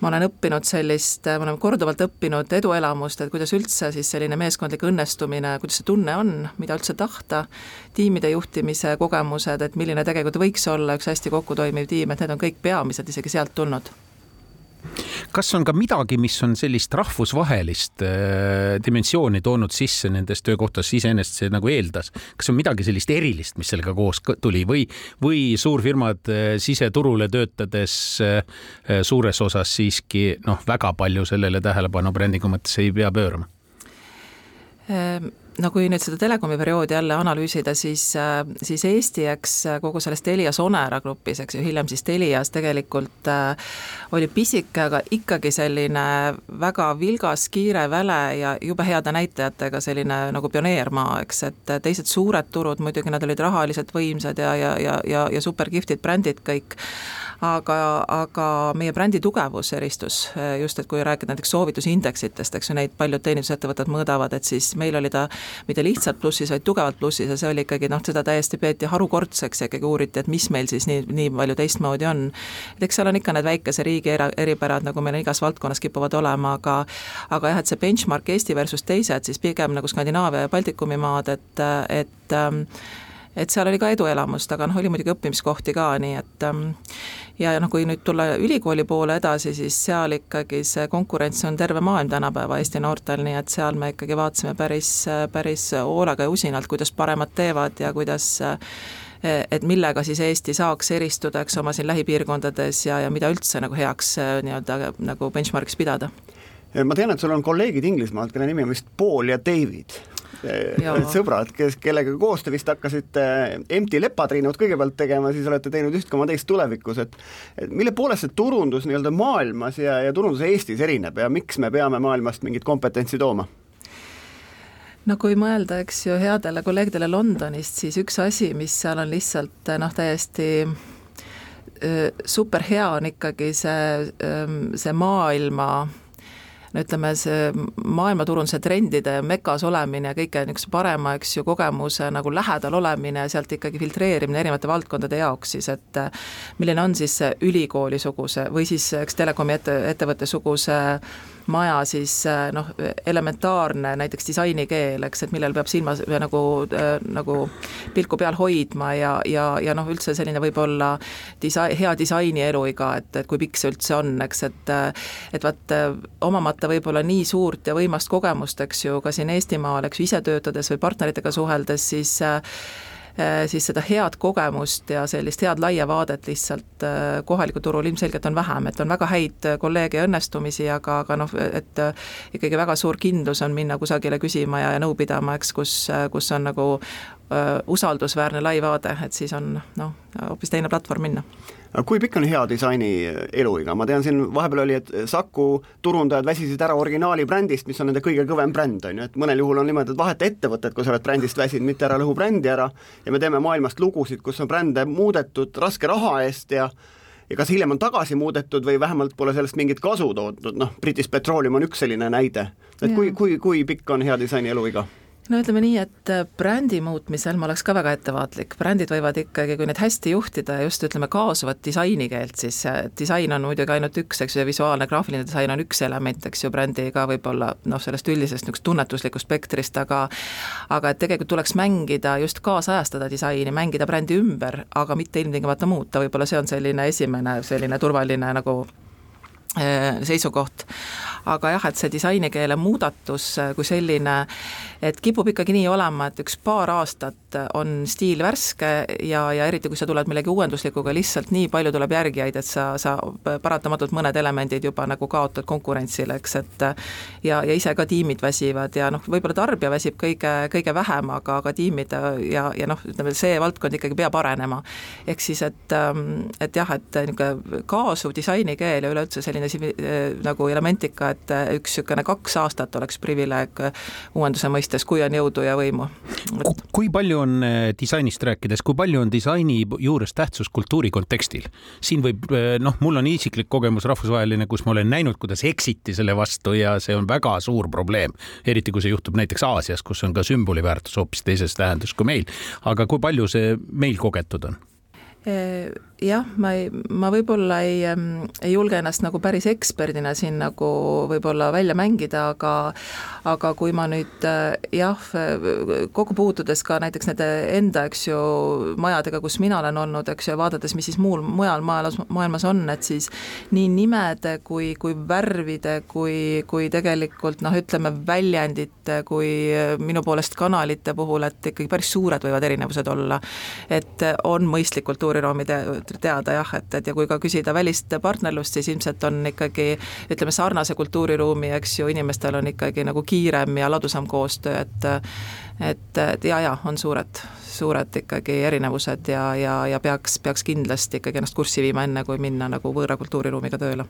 ma olen õppinud sellist, me oleme korduvalt õppinud eduelamust, et kuidas üldse siis selline meeskondlik õnnestumine, kuidas see tunne on, mida üldse tahta, tiimide juhtimise kogemused, et milline tegelikult võiks olla üks hästi kokku toimiv tiim, et need on kõik peamised isegi sealt tulnud kas on ka midagi, mis on sellist rahvusvahelist äh, dimensiooni toonud sisse nendes töökohtades, iseenesest see nagu eeldas, kas on midagi sellist erilist, mis sellega koos tuli? Või, või suurfirmad äh, siseturule töötades äh, suures osas siiski noh, väga palju sellele tähelepanu brändingu mõttes ei pea pöörama? No kui nüüd seda telekomi perioodi jälle analüüsida, siis, äh, siis Eesti, eks äh, kogu selles Telia Sonera grupis, eks ju, hiljem siis Telias tegelikult äh, oli pisike, aga ikkagi selline väga vilgas, kiire, väle ja jube heade näitajatega selline nagu pioneermaa, eks, et teised suured turud muidugi, nad olid rahaliselt võimsad ja, ja, ja, ja, ja super kihvtid brändid kõik, aga, aga meie brändi tugevus eristus just, et kui rääkida näiteks soovitusindeksitest, eks ju, neid paljud teenindusettevõtted mõõdavad, et siis meil oli ta mitte lihtsalt plussis, vaid tugevalt plussis ja see oli ikkagi noh, seda täiesti peeti harukordseks ja ikkagi uuriti, et mis meil siis nii, nii palju teistmoodi on. et eks seal on ikka need väikese riigi era, eripärad, nagu meil igas valdkonnas kipuvad olema, aga aga jah, et see benchmark Eesti versus teised, siis pigem nagu Skandinaavia ja Baltikumi maad, et, et ähm, et seal oli ka eduelamust, aga noh, oli muidugi õppimiskohti ka, nii et ähm, ja noh, kui nüüd tulla ülikooli poole edasi, siis seal ikkagi see konkurents on terve maailm tänapäeva Eesti noortel, nii et seal me ikkagi vaatasime päris, päris hoolega ja usinalt, kuidas paremad teevad ja kuidas et millega siis Eesti saaks eristuda, eks oma siin lähipiirkondades ja, ja mida üldse nagu heaks nii-öelda nagu benchmark'iks pidada. Ma tean, et sul on kolleegid Inglismaalt, kelle nimi on vist Paul ja David sõbrad, kes, kellega koos te vist hakkasite empty lepatriinut kõigepealt tegema, siis olete teinud üht koma teist tulevikus, et et mille poolest see turundus nii-öelda maailmas ja, ja turundus Eestis erineb ja miks me peame maailmast mingit kompetentsi tooma? no kui mõelda, eks ju, headele kolleegidele Londonist, siis üks asi, mis seal on lihtsalt noh, täiesti super hea on ikkagi see, see maailma no ütleme, see maailmaturunduse trendide mekas olemine ja kõige niisuguse parema, eks ju, kogemuse nagu lähedal olemine ja sealt ikkagi filtreerimine erinevate valdkondade jaoks siis, et milline on siis see ülikoolisuguse või siis eks telekomi ette, ettevõtte suguse maja siis noh, elementaarne näiteks disainikeel, eks, et millel peab silmas nagu, nagu pilku peal hoidma ja, ja, ja noh, üldse selline võib-olla disa-, hea disaini eluiga, et, et kui pikk see üldse on, eks, et et vaat omamata võib-olla nii suurt ja võimast kogemust, eks ju, ka siin Eestimaal, eks ju, ise töötades või partneritega suheldes, siis äh, siis seda head kogemust ja sellist head laia vaadet lihtsalt äh, kohalikul turul ilmselgelt on vähem, et on väga häid kolleege ja õnnestumisi, aga, aga noh, et ikkagi väga suur kindlus on minna kusagile küsima ja, ja nõu pidama, eks, kus, kus on nagu usaldusväärne lai vaade, et siis on noh, hoopis teine platvorm minna kui pikk on hea disaini eluiga, ma tean, siin vahepeal oli, et Saku turundajad väsisid ära originaali brändist, mis on nende kõige kõvem bränd, on ju, et mõnel juhul on niimoodi, et vaheta ettevõtet, kui sa oled brändist väsinud, mitte ära lõhu brändi ära, ja me teeme maailmast lugusid, kus on brände muudetud raske raha eest ja ja kas hiljem on tagasi muudetud või vähemalt pole sellest mingit kasu toodud, noh, British Petroleum on üks selline näide. et kui, kui, kui pikk on hea disaini eluiga? No ütleme nii, et äh, brändi muutmisel ma oleks ka väga ettevaatlik, brändid võivad ikkagi, kui neid hästi juhtida ja just ütleme, kaasuvat disainikeelt, siis disain on muidugi ainult üks, eks ju, ja visuaalne graafiline disain on üks element, eks ju, brändiga võib-olla noh, sellest üldisest niisugust tunnetuslikust spektrist, aga aga et tegelikult tuleks mängida, just kaasajastada disaini, mängida brändi ümber, aga mitte ilmtingimata muuta, võib-olla see on selline esimene selline turvaline nagu äh, seisukoht. aga jah, et see disainikeele muudatus kui selline et kipub ikkagi nii olema, et üks paar aastat on stiil värske ja, ja eriti, kui sa tuled millegi uuenduslikuga, lihtsalt nii palju tuleb järgijaid, et sa, sa paratamatult mõned elemendid juba nagu kaotad konkurentsile, eks, et ja, ja ise ka tiimid väsivad ja noh, võib-olla tarbija väsib kõige, kõige vähem, aga, aga tiimid ja, ja noh, ütleme see valdkond ikkagi peab arenema. ehk siis, et, et jah, et niisugune kaasuv disainikeel ja üleüldse selline nagu Elementika et üks niisugune kaks aastat oleks privileeg uuenduse mõistes, kui on jõudu ja võimu. kui palju on disainist rääkides, kui palju on disaini juures tähtsus kultuuri kontekstil? siin võib, noh, mul on isiklik kogemus rahvusvaheline, kus ma olen näinud, kuidas eksiti selle vastu ja see on väga suur probleem, eriti kui see juhtub näiteks Aasias, kus on ka sümboli väärtus hoopis teises tähenduses kui meil. aga kui palju see meil kogetud on? Jah, ma ei, ma võib-olla ei, ei julge ennast nagu päris eksperdina siin nagu võib-olla välja mängida, aga aga kui ma nüüd jah, kokku puutudes ka näiteks nende enda, eks ju, majadega, kus mina olen olnud, eks ju, vaadates, mis siis muul, mujal maailmas, maailmas on, et siis nii nimede kui, kui värvide, kui, kui tegelikult noh, ütleme väljendite, kui minu poolest kanalite puhul, et ikkagi päris suured võivad erinevused olla. et on mõistlik kultuuriruumi te teada jah, et, et ja kui ka küsida välist partnerlust, siis ilmselt on ikkagi ütleme, sarnase kultuuriruumi, eks ju, inimestel on ikkagi nagu kiirem ja ladusam koostöö, et et, et ja, ja on suured, suured ikkagi erinevused ja, ja, ja peaks, peaks kindlasti ikkagi ennast kurssi viima, enne kui minna nagu võõra kultuuriruumiga tööle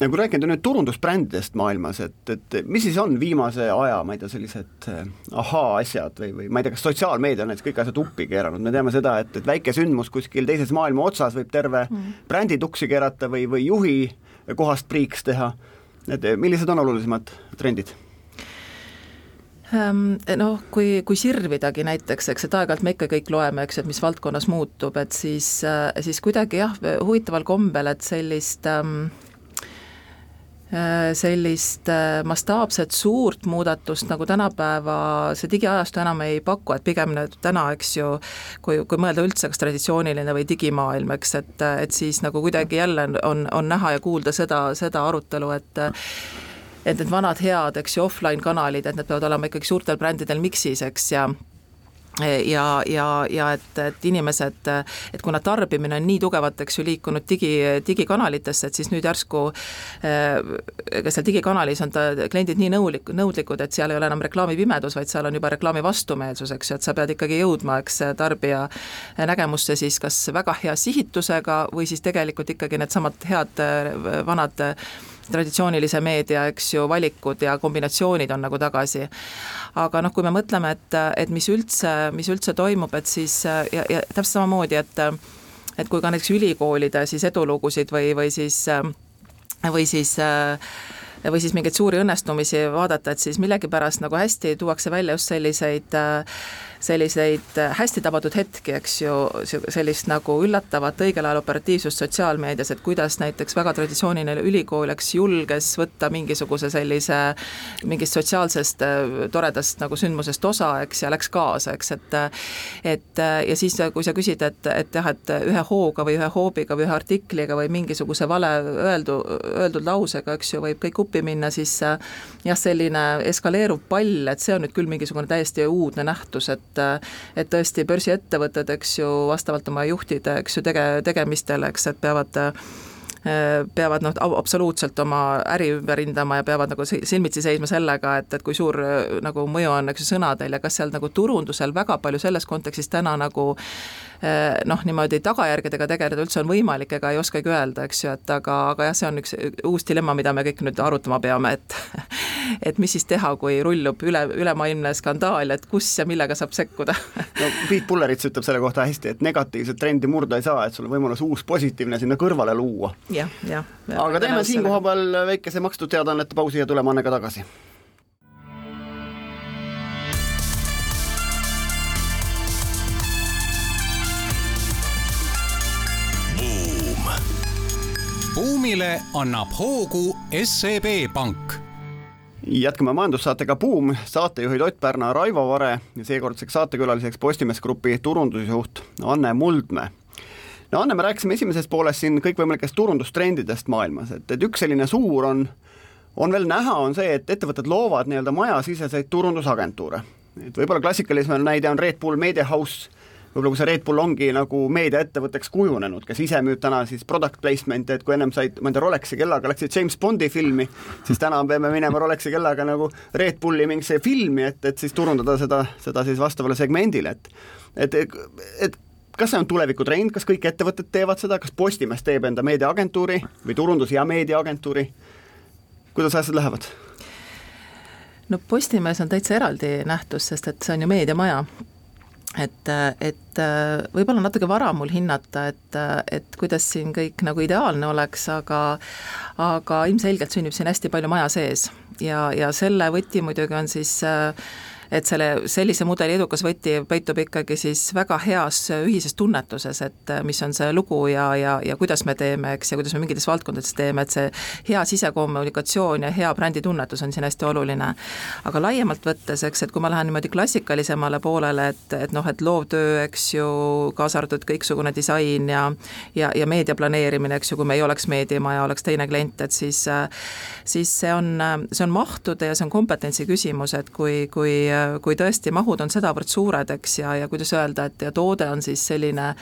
ja kui rääkida nüüd turundusbrändidest maailmas, et, et mis siis on viimase aja, ma ei tea, sellised äh, ahaa-asjad või, või ma ei tea, kas sotsiaalmeedia on näiteks kõik asjad uppi keeranud, me teame seda, et, et väike sündmus kuskil teises maailma otsas võib terve mm. brändi tuksi keerata või, või juhi kohast priiks teha, et millised on olulisemad trendid? Ehm, noh, kui, kui sirvidagi näiteks, eks, et aeg-ajalt me ikka kõik loeme, eks, et mis valdkonnas muutub, et siis, äh, siis kuidagi jah, huvitaval kombel, et sellist ähm, Äh, sellist äh, mastaapset suurt muudatust, nagu tänapäeva see digiajastu enam ei paku, et pigem nüüd täna, eks ju, kui, kui mõelda üldse, kas traditsiooniline või digimaailm, eks, et, et siis nagu kuidagi jälle on, on näha ja kuulda seda, seda arutelu, et et need vanad head, eks ju, offline kanalid, et need peavad olema ikkagi suurtel brändidel miksis, eks, ja ja, ja, ja et, et inimesed, et kuna tarbimine on nii tugevalt, eks ju, liikunud digi, digikanalitesse, et siis nüüd järsku ega seal digikanalis on ta, kliendid nii nõulik, nõudlikud, et seal ei ole enam reklaamipimedus, vaid seal on juba reklaami vastumeelsus, eks ju, et sa pead ikkagi jõudma, eks, tarbija nägemusse siis kas väga hea sihitusega või siis tegelikult ikkagi needsamad head vanad traditsioonilise meedia, eks ju, valikud ja kombinatsioonid on nagu tagasi. aga noh, kui me mõtleme, et, et mis üldse, mis üldse toimub, et siis ja, ja täpselt samamoodi, et et kui ka näiteks ülikoolide siis edulugusid või, või siis, või siis või siis mingeid suuri õnnestumisi vaadata, et siis millegipärast nagu hästi tuuakse välja just selliseid äh, selliseid äh, hästi tabatud hetki, eks ju, sellist nagu üllatavat õigel ajal operatiivsust sotsiaalmeedias, et kuidas näiteks väga traditsiooniline ülikool, eks, julges võtta mingisuguse sellise, mingist sotsiaalsest äh, toredast nagu sündmusest osa, eks, ja läks kaasa, eks, et et ja siis, kui sa küsid, et, et jah, et ühe hooga või ühe hoobiga või ühe artikliga või mingisuguse vale öeldu, öeldud lausega, eks ju, võib kõik uppi minna, siis jah, selline eskaleeruv pall, et see on nüüd küll mingisugune täiesti uudne nähtus, et et et tõesti börsiettevõtted, eks ju, vastavalt oma juhtide, eks ju, tege-, tegemistele, eks, et peavad peavad noh, absoluutselt oma äri ümber hindama ja peavad nagu silmitsi seisma sellega, et, et kui suur nagu mõju on, eks ju, sõnadel ja kas seal nagu turundusel väga palju selles kontekstis täna nagu noh, niimoodi tagajärgedega tegeleda üldse on võimalik, ega ei oskagi öelda, eks ju, et aga, aga jah, see on üks uus dilemma, mida me kõik nüüd arutama peame, et et mis siis teha, kui rullub üle, ülemaailmne skandaal, et kus ja millega saab sekkuda no Priit Pullerits ütleb selle kohta hästi, et negatiivset trendi murda ei saa, et sul on võimalus uus positiivne sinna kõrvale luua ja,. jah, jah. aga teeme siinkohal väikese makstud teadaannete pausi ja tuleme Annega tagasi buumile annab hoogu SEB Pank jätkame majandussaatega Buum, saatejuhid Ott Pärna, Raivo Vare ja seekordseks saatekülaliseks Postimees Grupi turundusjuht Anne Muldmäe. no Anne, me rääkisime esimeses pooles siin kõikvõimalikest turundustrendidest maailmas, et, et üks selline suur on, on veel näha, on see, et ettevõtted loovad nii-öelda majasiseseid turundusagentuure. et võib-olla klassikalisem näide on Red Bull Media House võib-olla kui see Red Bull ongi nagu meediaettevõtteks kujunenud, kes ise müüb täna siis product placement'i, et kui ennem said, ma ei tea, Rolexi kellaga läksid James Bondi filmi, siis täna peame minema Rolexi kellaga nagu Red Bulli mingisse filmi, et, et siis turundada seda, seda siis vastavale segmendile, et et, et kas see on tulevikutrend, kas kõik ettevõtted teevad seda, kas Postimees teeb enda meediaagentuuri või turundus- ja meediaagentuuri? kuidas asjad lähevad? no Postimees on täitsa eraldi nähtus, sest et see on ju meediamaja et, et võib-olla natuke vara mul hinnata, et, et kuidas siin kõik nagu ideaalne oleks, aga aga ilmselgelt sünnib siin hästi palju maja sees. Ja, ja selle võti muidugi on siis äh, et selle, sellise mudeli edukas võti peitub ikkagi siis väga heas ühises tunnetuses, et äh, mis on see lugu ja, ja, ja kuidas me teeme, eks, ja kuidas me mingites valdkondades teeme, et see hea sisekommunikatsioon ja hea bränditunnetus on siin hästi oluline. aga laiemalt võttes, eks, et kui ma lähen niimoodi klassikalisemale poolele, et, et noh, et loovtöö, eks ju, kaasa arvatud kõiksugune disain ja ja, ja meedia planeerimine, eks ju, kui me ei oleks meediamaja, oleks teine klient, et siis siis see on, see on mahtude ja see on kompetentsi küsimus, et kui, kui kui tõesti mahud on sedavõrd suured, eks, ja, ja kuidas öelda, et ja toode on siis selline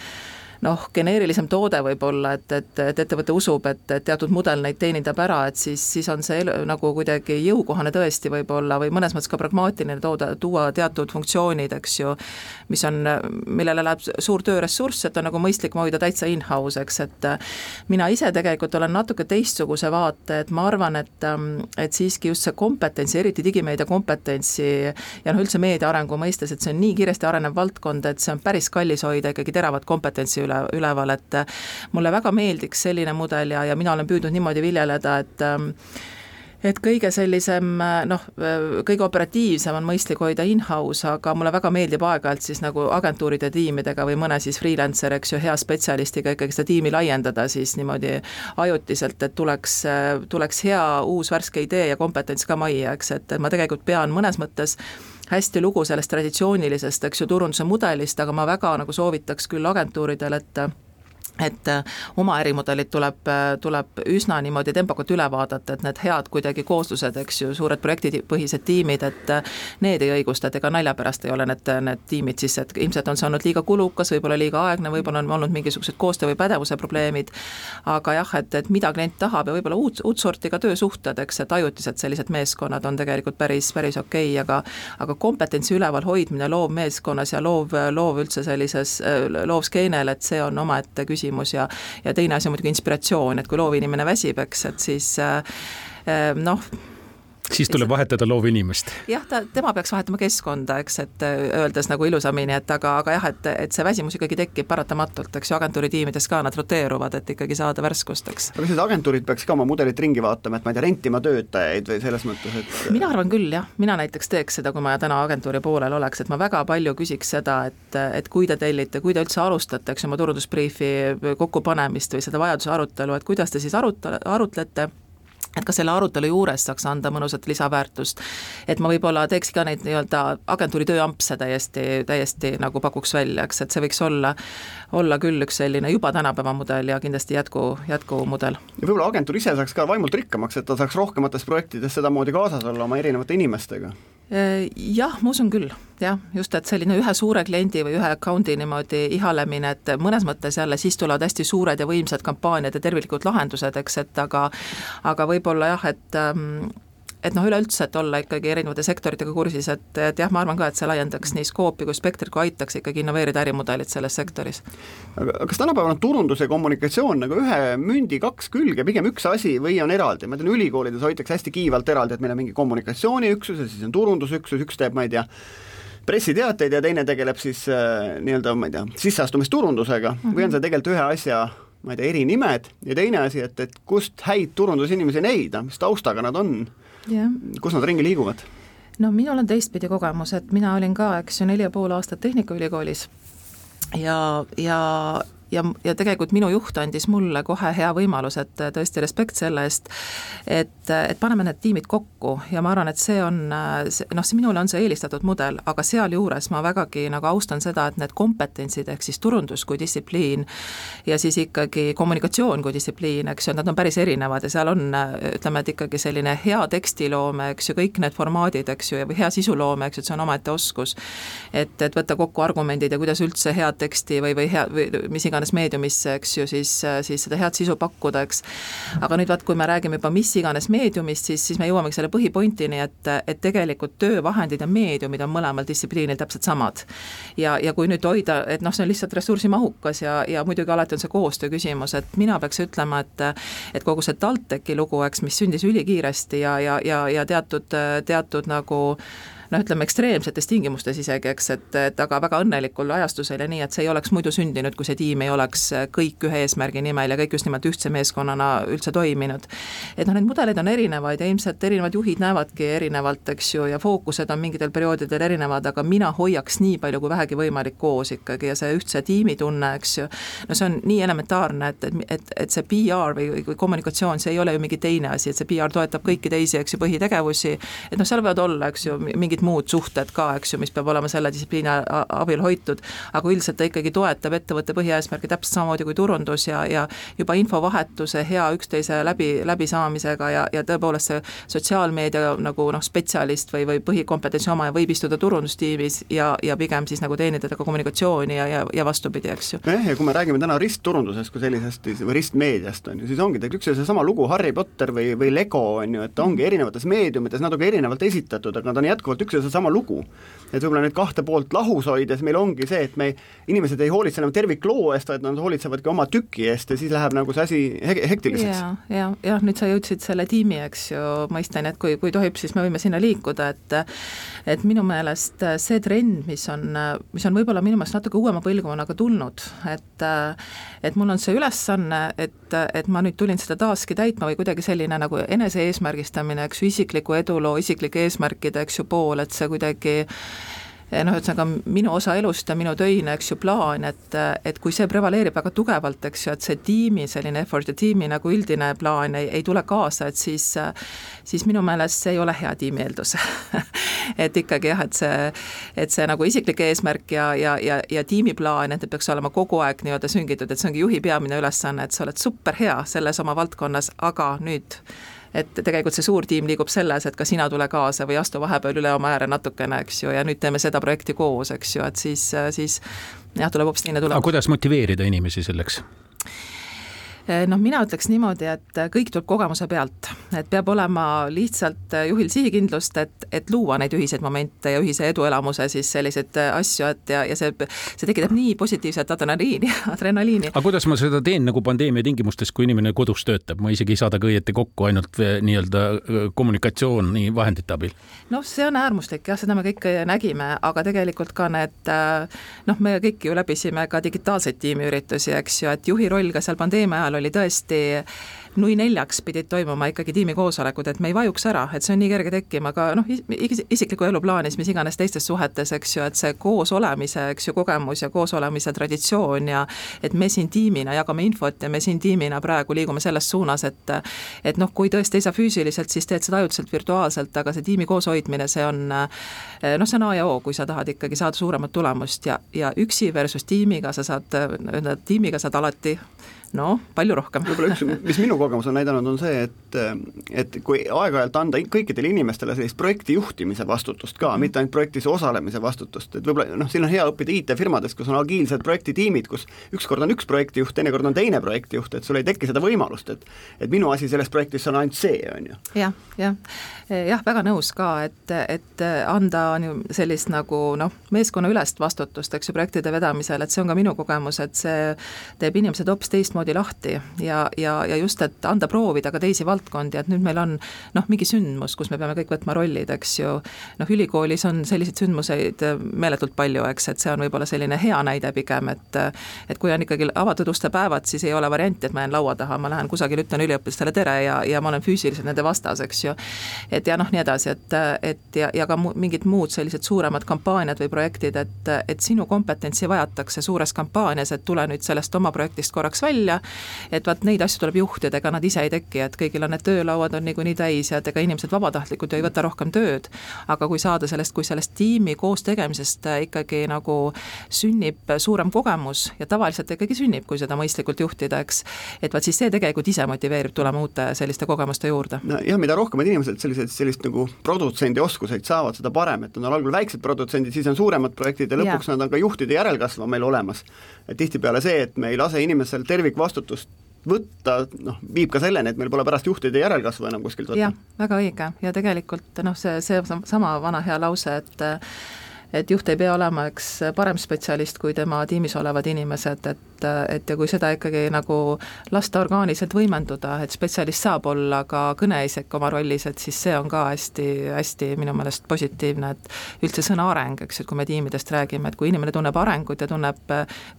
noh, geneerilisem toode võib-olla, et, et, et ettevõte usub, et, et teatud mudel neid teenindab ära, et siis, siis on see nagu kuidagi jõukohane tõesti võib-olla või mõnes mõttes ka pragmaatiline toode, tuua teatud funktsioonid, eks ju, mis on, millele läheb suur tööressurss, et on nagu mõistlik hoida täitsa in-house, eks, et mina ise tegelikult olen natuke teistsuguse vaate, et ma arvan, et, et siiski just see kompetentsi, eriti digimeedia kompetentsi ja noh, üldse meedia arengu mõistes, et see on nii kiiresti arenev valdkond, et see on päris kallis hoida ikkagi teravat kompetentsi üle, üleval, et mulle väga meeldiks selline mudel ja, ja mina olen püüdnud niimoodi viljeleda, et et kõige sellisem noh, kõige operatiivsem on mõistlik hoida in-house, aga mulle väga meeldib aeg-ajalt siis nagu agentuuride tiimidega või mõne siis freelancer, eks ju, hea spetsialistiga ikkagi seda tiimi laiendada siis niimoodi ajutiselt, et tuleks, tuleks hea uus värske idee ja kompetents ka majja, eks, et ma tegelikult pean mõnes mõttes hästi lugu sellest traditsioonilisest, eks ju, turunduse mudelist, aga ma väga nagu soovitaks küll agentuuridel, et et äh, oma ärimudelid tuleb, äh, tuleb üsna niimoodi tempokalt üle vaadata, et need head kuidagi kooslused, eks ju, suured projektipõhised tiimid, et äh, need ei õigusta, et ega nalja pärast ei ole need, need tiimid siis, et ilmselt on see olnud liiga kulukas, võib-olla liiga aegne, võib-olla on olnud mingisugused koostöö või pädevuse probleemid, aga jah, et, et mida klient tahab ja võib-olla uut, uut sorti ka töösuhted, eks, et ajutised sellised meeskonnad on tegelikult päris, päris okei okay,, aga aga kompetentsi üleval hoidmine loovmeeskonnas ja loov, loov üldse sellises, loovskeenel, et see on omaette küsimus, küsimus ja ja teine asi on muidugi inspiratsioon, et kui loovinimene väsib, eks, et siis äh, äh, noh, siis tuleb vahetada loovinimest. jah, ta, tema peaks vahetama keskkonda, eks, et äh, öeldes nagu ilusamini, et aga, aga jah, et, et see väsimus ikkagi tekib paratamatult, eks ju, agentuuri tiimides ka nad roteeruvad, et ikkagi saada värskust, eks. aga kas need agentuurid peaks ka oma mudelit ringi vaatama, et ma ei tea, rentima töötajaid või selles mõttes, et mina arvan küll, jah, mina näiteks teeks seda, kui ma täna agentuuri poolel oleks, et ma väga palju küsiks seda, et, et kui te tellite, kui te üldse alustate, eks ju, oma turundusbriifi kokkupanemist või seda vajaduse arutelu, et kuidas te siis aruta-, arutlete et ka selle arutelu juures saaks anda mõnusat lisaväärtust. et ma võib-olla teeks ka neid nii-öelda agentuuri tööampse täiesti, täiesti nagu pakuks välja, eks, et see võiks olla, olla küll üks selline juba tänapäeva mudel ja kindlasti jätku, jätkumudel. ja võib-olla agentuur ise saaks ka vaimult rikkamaks, et ta saaks rohkemates projektides sedamoodi kaasas olla oma erinevate inimestega jah, ma usun küll, jah, just, et selline ühe suure kliendi või ühe account'i niimoodi ihalemine, et mõnes mõttes jälle siis tulevad hästi suured ja võimsad kampaaniad ja terviklikud lahendused, eks, et aga aga võib-olla jah, et ähm, et noh, üleüldse, et olla ikkagi erinevate sektoritega kursis, et, et jah, ma arvan ka, et see laiendaks nii skoopi kui spektrit, kui aitaks ikkagi innoveerida ärimudelit selles sektoris. aga kas tänapäeval on turundus ja kommunikatsioon nagu ühe mündi kaks külge, pigem üks asi või on eraldi, ma tean, ülikoolides hoitakse hästi kiivalt eraldi, et meil on mingi kommunikatsiooniüksus ja siis on turundusüksus, üks teeb, ma ei tea, pressiteateid ja teine tegeleb siis äh, nii-öelda, ma ei tea, sisseastumisturundusega mm -hmm. või on see tegelikult ühe asja ma ei tea, eri nimed ja teine asi, et, et kust häid turundusinimesi leida, mis taustaga nad on kus nad ringi liiguvad? no minul on teistpidi kogemus, et mina olin ka, eks ju, neli ja pool aastat Tehnikaülikoolis ja, ja ja, ja tegelikult minu juht andis mulle kohe hea võimaluse, et tõesti respekt selle eest, et, et paneme need tiimid kokku ja ma arvan, et see on, noh, see minule on see eelistatud mudel, aga sealjuures ma vägagi nagu austan seda, et need kompetentsid, ehk siis turundus kui distsipliin ja siis ikkagi kommunikatsioon kui distsipliin, eks ju, nad on päris erinevad ja seal on, ütleme, et ikkagi selline hea tekstiloome, eks ju, kõik need formaadid, eks ju, või hea sisuloome, eks ju, et see on omaette oskus. et, et võtta kokku argumendid ja kuidas üldse head teksti või, või hea, või mis iganes iganes meediumisse, eks ju, siis, siis seda head sisu pakkuda, eks. aga nüüd vaat, kui me räägime juba mis iganes meediumist, siis, siis me jõuamegi selle põhipointini, et, et tegelikult töövahendid ja meediumid on mõlemal distsipliinil täpselt samad. ja, ja kui nüüd hoida, et noh, see on lihtsalt ressursimahukas ja, ja muidugi alati on see koostöö küsimus, et mina peaks ütlema, et et kogu see TalTechi lugu, eks, mis sündis ülikiiresti ja, ja, ja, ja teatud, teatud nagu noh, ütleme ekstreemsetes tingimustes isegi, eks, et, et aga väga õnnelikul ajastusel ja nii, et see ei oleks muidu sündinud, kui see tiim ei oleks kõik ühe eesmärgi nimel ja kõik just nimelt ühtse meeskonnana üldse toiminud. et noh, neid mudeleid on erinevaid ja ilmselt erinevad juhid näevadki erinevalt, eks ju, ja fookused on mingitel perioodidel erinevad, aga mina hoiaks nii palju kui vähegi võimalik koos ikkagi ja see ühtse tiimitunne, eks ju, no see on nii elementaarne, et, et, et, et see PR või, või kommunikatsioon, see ei ole ju mingi teine asi, et see PR toetab kõiki teisi, eks ju, põhitegevusi, et noh, seal võivad olla, eks ju, mingid mingid muud suhted ka, eks ju, mis peab olema selle distsipliini abil hoitud, aga üldiselt ta ikkagi toetab ettevõtte põhieesmärki täpselt samamoodi kui turundus ja, ja juba infovahetuse hea üksteise läbi, läbisaamisega ja, ja tõepoolest see sotsiaalmeedia nagu noh, spetsialist või, või põhikompetentsi omaja võib istuda turundustiimis ja, ja pigem siis nagu teenindada ka kommunikatsiooni ja, ja, ja vastupidi, eks ju. nojah, ja kui me räägime täna ristturundusest kui sellisest või ristmeediast, on ju, siis ongi tegelikult üks ja seesama lugu Harry Potter või, või Lego, on ju, et ta ongi erinevates meediumites natuke erinevalt esitatud, aga nad on jätkuvalt üks ja seesama lugu. Et võib-olla need kahte poolt lahus hoides meil ongi see, et me, inimesed ei hoolitse enam tervikloo eest, vaid nad hoolitsevadki oma tüki eest ja siis läheb nagu see asi he hektiliseks. ja, ja, jah, nüüd sa jõudsid selle tiimi, eks ju, mõisteni, et kui, kui tohib, siis me võime sinna liikuda, et et minu meelest see trend, mis on, mis on võib-olla minu meelest natuke uuema põlvkonnaga tulnud, et et mul on see ülesanne, et, et ma nüüd tulin seda taaski täitma või kuidagi selline nagu enese eesmärgistamine, eks ju, isikliku eduloo, isiklike eesmärkide, eks ju, pool, et see kuidagi noh, ühesõnaga minu osa elust ja minu töine, eks ju, plaan, et, et kui see prevaleerib väga tugevalt, eks ju, et see tiimi selline effort ja tiimi nagu üldine plaan ei, ei tule kaasa, et siis siis minu meelest see ei ole hea tiimi eeldus. Et ikkagi jah, et see, et see nagu isiklik eesmärk ja, ja, ja, ja tiimiplaan, et need peaks olema kogu aeg nii-öelda süngitud, et see ongi juhi peamine ülesanne, et sa oled superhea selles oma valdkonnas, aga nüüd et tegelikult see suur tiim liigub selles, et ka sina tule kaasa või astu vahepeal üle oma ääre natukene, eks ju, ja nüüd teeme seda projekti koos, eks ju, et siis, siis jah, tuleb hoopis teine tulemus. aga kuidas motiveerida inimesi selleks? Eh, noh, mina ütleks niimoodi, et kõik tuleb kogemuse pealt, et peab olema lihtsalt juhil sihikindlust, et, et luua neid ühiseid momente ja ühise eduelamuse siis selliseid asju, et ja, ja see, see tekitab nii positiivset adrenaliini, adrenaliini. aga kuidas ma seda teen nagu pandeemia tingimustes, kui inimene kodus töötab, ma isegi ei saada ka õieti kokku ainult eh, nii-öelda eh, kommunikatsiooni vahendite abil? noh, see on äärmuslik jah, seda me kõik nägime, aga tegelikult ka need noh, me kõik ju läbisime ka digitaalseid tiimiüritusi, eks ju, et juhi roll ka seal pandeemia ajal oli tõesti nui neljaks pidid toimuma ikkagi tiimikoosolekud, et me ei vajuks ära, et see on nii kerge tekkima, aga noh, isikliku elu plaanis, mis iganes teistes suhetes, eks ju, et see koos olemise, eks ju, kogemus ja koos olemise traditsioon ja et me siin tiimina jagame infot ja me siin tiimina praegu liigume selles suunas, et et noh, kui tõesti ei saa füüsiliselt, siis teed seda ajutiselt virtuaalselt, aga see tiimi kooshoidmine, see on noh, see on A ja O, kui sa tahad ikkagi saada suuremat tulemust ja, ja üksi versus tiimiga sa saad, tiimiga saad alati noh, palju rohkem. võib-olla üks, mis minu kogemus on näidanud, on see, et et kui aeg-ajalt anda kõikidele inimestele sellist projekti juhtimise vastutust ka mm., mitte ainult projektis osalemise vastutust, et võib-olla noh, siin on hea õppida IT-firmadest, kus on agiilsed projektitiimid, kus ükskord on üks projektijuht, teinekord on teine projektijuht, et sul ei teki seda võimalust, et et minu asi selles projektis on ainult see, on ju ja,. jah, jah, jah, väga nõus ka, et, et anda sellist nagu noh, meeskonnaülest vastutust, eks ju, projektide vedamisel, et see on ka minu kogemus, et see teeb inimesed hoopis teistmoodi teistmoodi lahti ja, ja, ja just, et anda proovida ka teisi valdkondi, et nüüd meil on noh, mingi sündmus, kus me peame kõik võtma rollid, eks ju, noh, ülikoolis on selliseid sündmuseid meeletult palju, eks, et see on võib-olla selline hea näide pigem, et et kui on ikkagi avatud uste päevad, siis ei ole varianti, et ma jään laua taha, ma lähen kusagile, ütlen üliõpilastele tere ja, ja ma olen füüsiliselt nende vastas, eks ju. et ja noh, nii edasi, et, et ja, ja ka mu, mingid muud sellised suuremad kampaaniad või projektid, et, et sinu kompetentsi vajatakse suures kampaanias, et tule nüüd sellest oma projektist korraks välja, välja, et vaat neid asju tuleb juhtida, ega nad ise ei teki, et kõigil on need töölauad on niikuinii täis ja et ega inimesed vabatahtlikult ju ei võta rohkem tööd, aga kui saada sellest, kui sellest tiimi koos tegemisest äh, ikkagi nagu sünnib suurem kogemus ja tavaliselt ikkagi sünnib, kui seda mõistlikult juhtida, eks, et vaat siis see tegelikult ise motiveerib tulema uute selliste kogemuste juurde. nojah, mida rohkem inimesed sellised, sellist nagu produtsendi oskuseid saavad, seda parem, et on algul väiksed produtsendid, siis on suuremad projektid ja lõpuks ja. nad on ka juhtide järelkasv on meil olemas. et tihtipeale see, et me ei lase inimesel tervikvastutust võtta, noh, viib ka selleni, et meil pole pärast juhtide järelkasvu enam kuskilt võtta. jah, väga õige ja tegelikult noh, see, see sama vana hea lause, et et juht ei pea olema üks parem spetsialist kui tema tiimis olevad inimesed, et et ja kui seda ikkagi nagu lasta orgaaniliselt võimenduda, et spetsialist saab olla ka kõneisik oma rollis, et siis see on ka hästi, hästi minu meelest positiivne, et üldse sõna areng, eks et kui me tiimidest räägime, et kui inimene tunneb arengut ja tunneb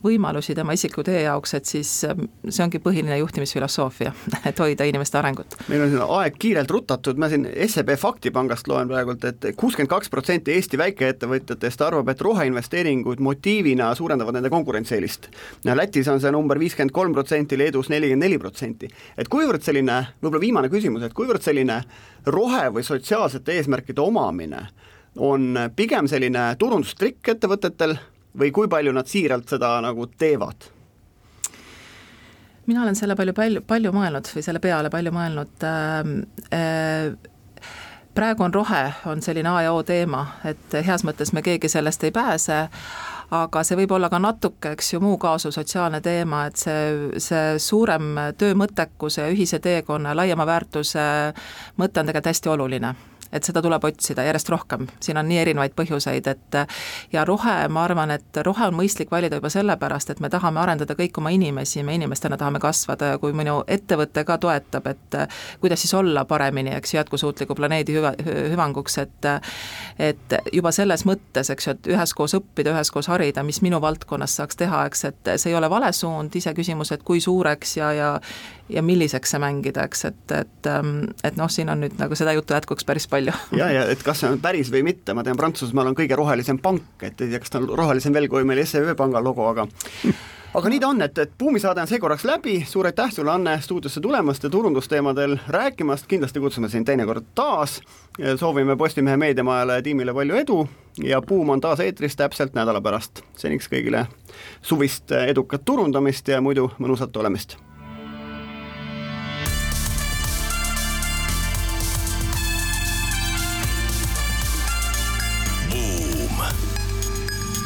võimalusi tema isikliku tee jaoks, et siis see ongi põhiline juhtimisfilosoofia, et hoida inimeste arengut. meil on siin aeg kiirelt rutatud, ma siin SEB Faktipangast loen praegult et, et kuuskümmend kaks protsenti Eesti väikeettevõtjate ettevõtetest arvab, et roheinvesteeringud motiivina suurendavad nende konkurentsieelist. Lätis on see number viiskümmend kolm protsenti, Leedus nelikümmend neli protsenti. et kuivõrd selline, võib-olla viimane küsimus, et kuivõrd selline rohe- või sotsiaalsete eesmärkide omamine on pigem selline turundustrikk ettevõtetel või kui palju nad siiralt seda nagu teevad? mina olen selle palju, palju, palju mõelnud või selle peale palju mõelnud äh,. Äh, praegu on rohe, on selline A ja O teema, et heas mõttes me keegi sellest ei pääse, aga see võib olla ka natuke, eks ju, muu kaasu sotsiaalne teema, et see, see suurem töömõttekuse ja ühise teekonna, laiema väärtuse mõte on tegelikult hästi oluline et seda tuleb otsida järjest rohkem, siin on nii erinevaid põhjuseid, et ja rohe, ma arvan, et rohe on mõistlik valida juba sellepärast, et me tahame arendada kõik oma inimesi, me inimestena tahame kasvada ja kui minu ettevõte ka toetab, et kuidas siis olla paremini, eks, jätkusuutliku planeedi hüva, hüvanguks, et et juba selles mõttes, eks ju, et üheskoos õppida, üheskoos harida, mis minu valdkonnas saaks teha, eks, et see ei ole vale suund, iseküsimus, et kui suureks ja, ja ja milliseks see mängida, eks, et, et et noh, siin on nüüd nagu seda juttu jätkuks päris palju palju. ja, ja et kas see on päris või mitte, ma tean, Prantsusmaal on kõige rohelisem pank, et ei tea, kas ta on rohelisem veel kui meil SEB panga logo, aga aga nii ta on, et, et buumisaade on seekorraks läbi, suur aitäh sulle, Anne, stuudiosse tulemast ja turundusteemadel rääkimast, kindlasti kutsume sind teinekord taas, soovime Postimehe meediamajale ja tiimile palju edu ja Buum on taas eetris täpselt nädala pärast. seniks kõigile suvist edukat turundamist ja muidu mõnusat olemist